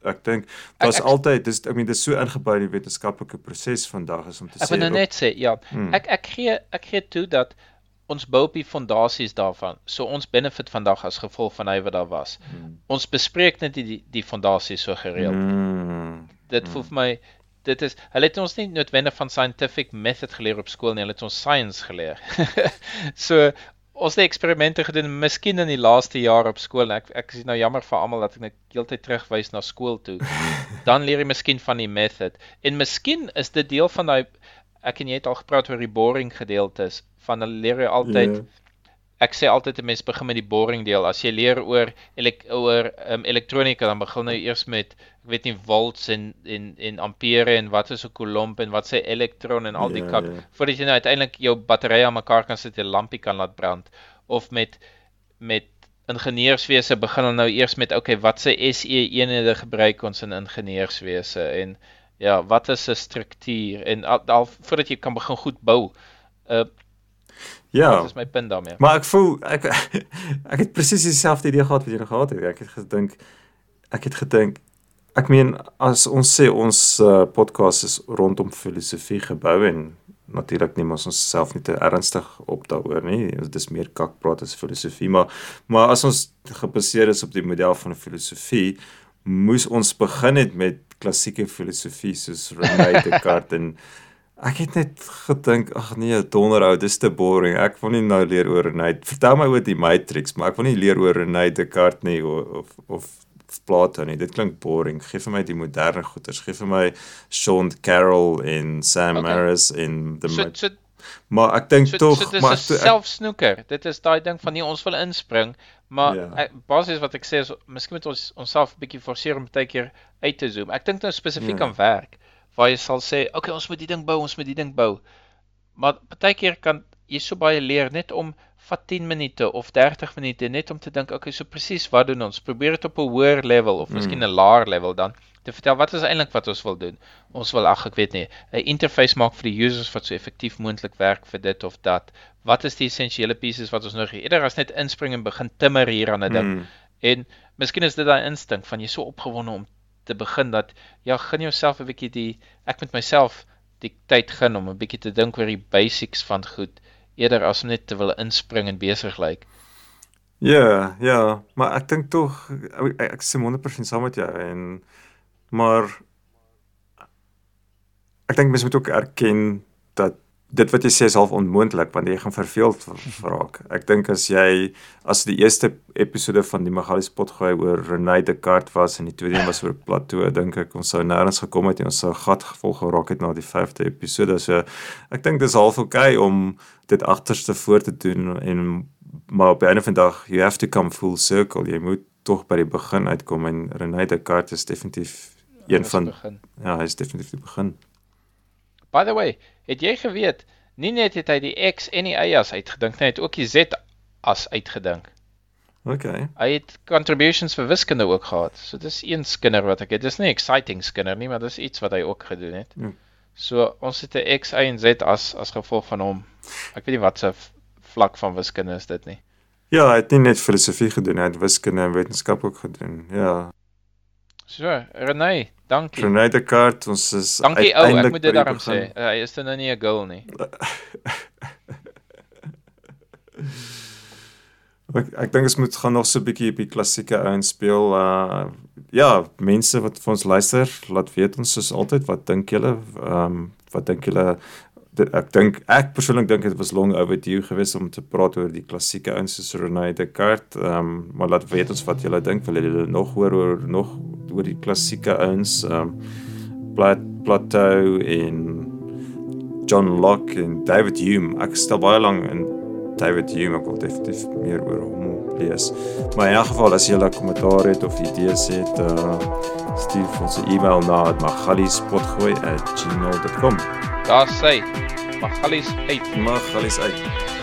ek dink daar's ek- altyd dis ek meen dis so ingebou in die wetenskaplike proses vandag is om te Ek sê wil nou net sê, ja, Hmm. ek ek gee ek gee toe dat ons bou op die fondasies daarvan. So ons benefit vandag as gevolg van hy wat daar was. Hmm. Ons bespreek net die die fondasies so gereeld. Mm, Dit voel vir my dit is hulle het ons nie noodwendig van scientific method geleer op skool nie, hulle het ons science geleer. so ons het eksperimente gedoen miskien in die laaste jaar op skool. en Ek ek is nou jammer vir almal dat ek net heeltyd terugwys na skool toe. Dan leer jy miskien van die method. En miskien is dit deel van daai ek en jy het al gepraat oor die boring gedeeltes van hulle leer jy altyd Ja. ek sê altyd 'n mens begin met die boring deel. As jy leer oor elek oor um, elektronika dan begin jy eers met ek weet nie volts en en en ampere en wat is 'n coulomb en wat sê elektron en al die Ja, kak ja. voordat jy nou uiteindelik jou batterye aan mekaar kan sit en 'n lampie kan laat brand of met met ingenieurswese begin nou eers met okay wat se SE eenhede gebruik ons in ingenieurswese en ja wat is 'n struktuur en al, al voordat jy kan begin goed bou uh, Ja. Wat is my punt daarmee? Maar ek voel ek ek het presies dieselfde idee gehad wat jy nou gehad het. Ek het gedink ek het gedink ek meen as ons sê ons uh, podcast is rondom filosofie gebou en natuurlik neem ons onsself nie te ernstig op daaroor nie. Dit is meer kakpraat as filosofie, maar maar as ons gebaseer is op die model van filosofie, moes ons begin het met klassieke filosofie soos René Descartes en Ek het net gedink, ag nee, donderhou, dis te boring. Ek wil nie nou leer oor René. Vertel my oor die Matrix, maar ek wil nie leer oor René Descartes nie of of, Plato nie. Dit klink boring. Geef vir my die moderne goeters. Geef vir my Sean Carroll en Sam Okay. Harris en the So so Maar ek dink So, tog, so dis maar ek, selfsnoeker. Dit is daai ding van nie ons wil inspring, maar Ja. yeah. basies wat ek sê is miskien moet ons onsself 'n bietjie forceer om baie keer uit te zoom. Ek dink nou spesifiek Ja. aan werk waar jy sal sê, "Oké, okay, ons moet die ding bou, ons moet die ding bou." Maar baie keer kan jy so baie leer net om vat 10 minute of 30 minute net om te dink, "Oké, okay, so presies wat doen ons? Probeer dit op 'n hoër level of miskien 'n laer level dan te vertel wat is eintlik wat ons wil doen. Ons wil ag ek weet nie, 'n interface maak vir die users wat so effektief moontlik werk vir dit of dat. Wat is die essensiële pieces wat ons het? Eerder as net inspring en begin timmer hier aan 'n ding. Mm. En miskien is dit daai instink van jy so opgewonde om te begin dat ja, gun jouself 'n bietjie die ek met myself die tyd gun om 'n bietjie te dink oor die basics van goed eerder as om net te wil inspring en besig lyk. Ja, ja, maar ek dink tog ek, ek sê 100% saam met jou en maar ek dink mense moet ook erken dit wat jy sê is half onmoontlik want jy gaan verveeld raak. Ek dink as jy as die eerste episode van die Magalies potgooi oor René Descartes was en die tweede een was oor Plato, dink ek ons sou nêrens gekom het nie. Ons sou gat gevolg geraak het na die vyfde episode. So ek dink dis half oukei okay om dit agterste voor te doen en maar op 'n van die dag you have to come full circle. Jy moet tog by die begin uitkom en René Descartes is definitief een Ons van begin. ja, hy is definitief die begin. By the way, het jy geweet nie net het hy die X en die Y as uitgedink nie, hy het ook die Z as uitgedink. Okay. Hy het contributions vir wiskunde ook gehad. So dis een skinder wat ek het. Dis nie exciting skinder nie, maar dis iets wat hy ook gedoen het. Ja. So ons het 'n X, Y en Z as as gevolg van hom. Ek weet nie wat se vlak van wiskunde is dit nie. Ja, hy het nie net filosofie gedoen, hy het wiskunde en wetenskap ook gedoen. Ja. So, Renée, dankie. René Descartes, ons is Dankie ou, ek uiteindelik moet by dit daarom sê. begin. Hy is dan nou nie 'n girl nie. Ek ek dink ons moet gaan nog so 'n bietjie op die klassieke ouens speel. Uh ja, mense wat vir ons luister, laat weet ons soos altyd wat dink julle? Ehm um, wat dink julle? Ek dink ek persoonlik dink dit was long overdue geweest om te praat oor die klassieke ouens soos René Descartes. Ehm um, maar laat weet ons wat julle dink. Wil julle nog hoor oor nog oor die klassieke ouens? Ehm um, Plat Plato en John Locke en David Hume. Ek stel baie lank in David Hume, ek wil definitief meer oor hom lees. Maar in elk geval as 'n kommentaar het of idees het, uh stuur ons 'n e-mail na magaliespotgooi@gmail.com. Daar sê Magalies uit. Magalies uit.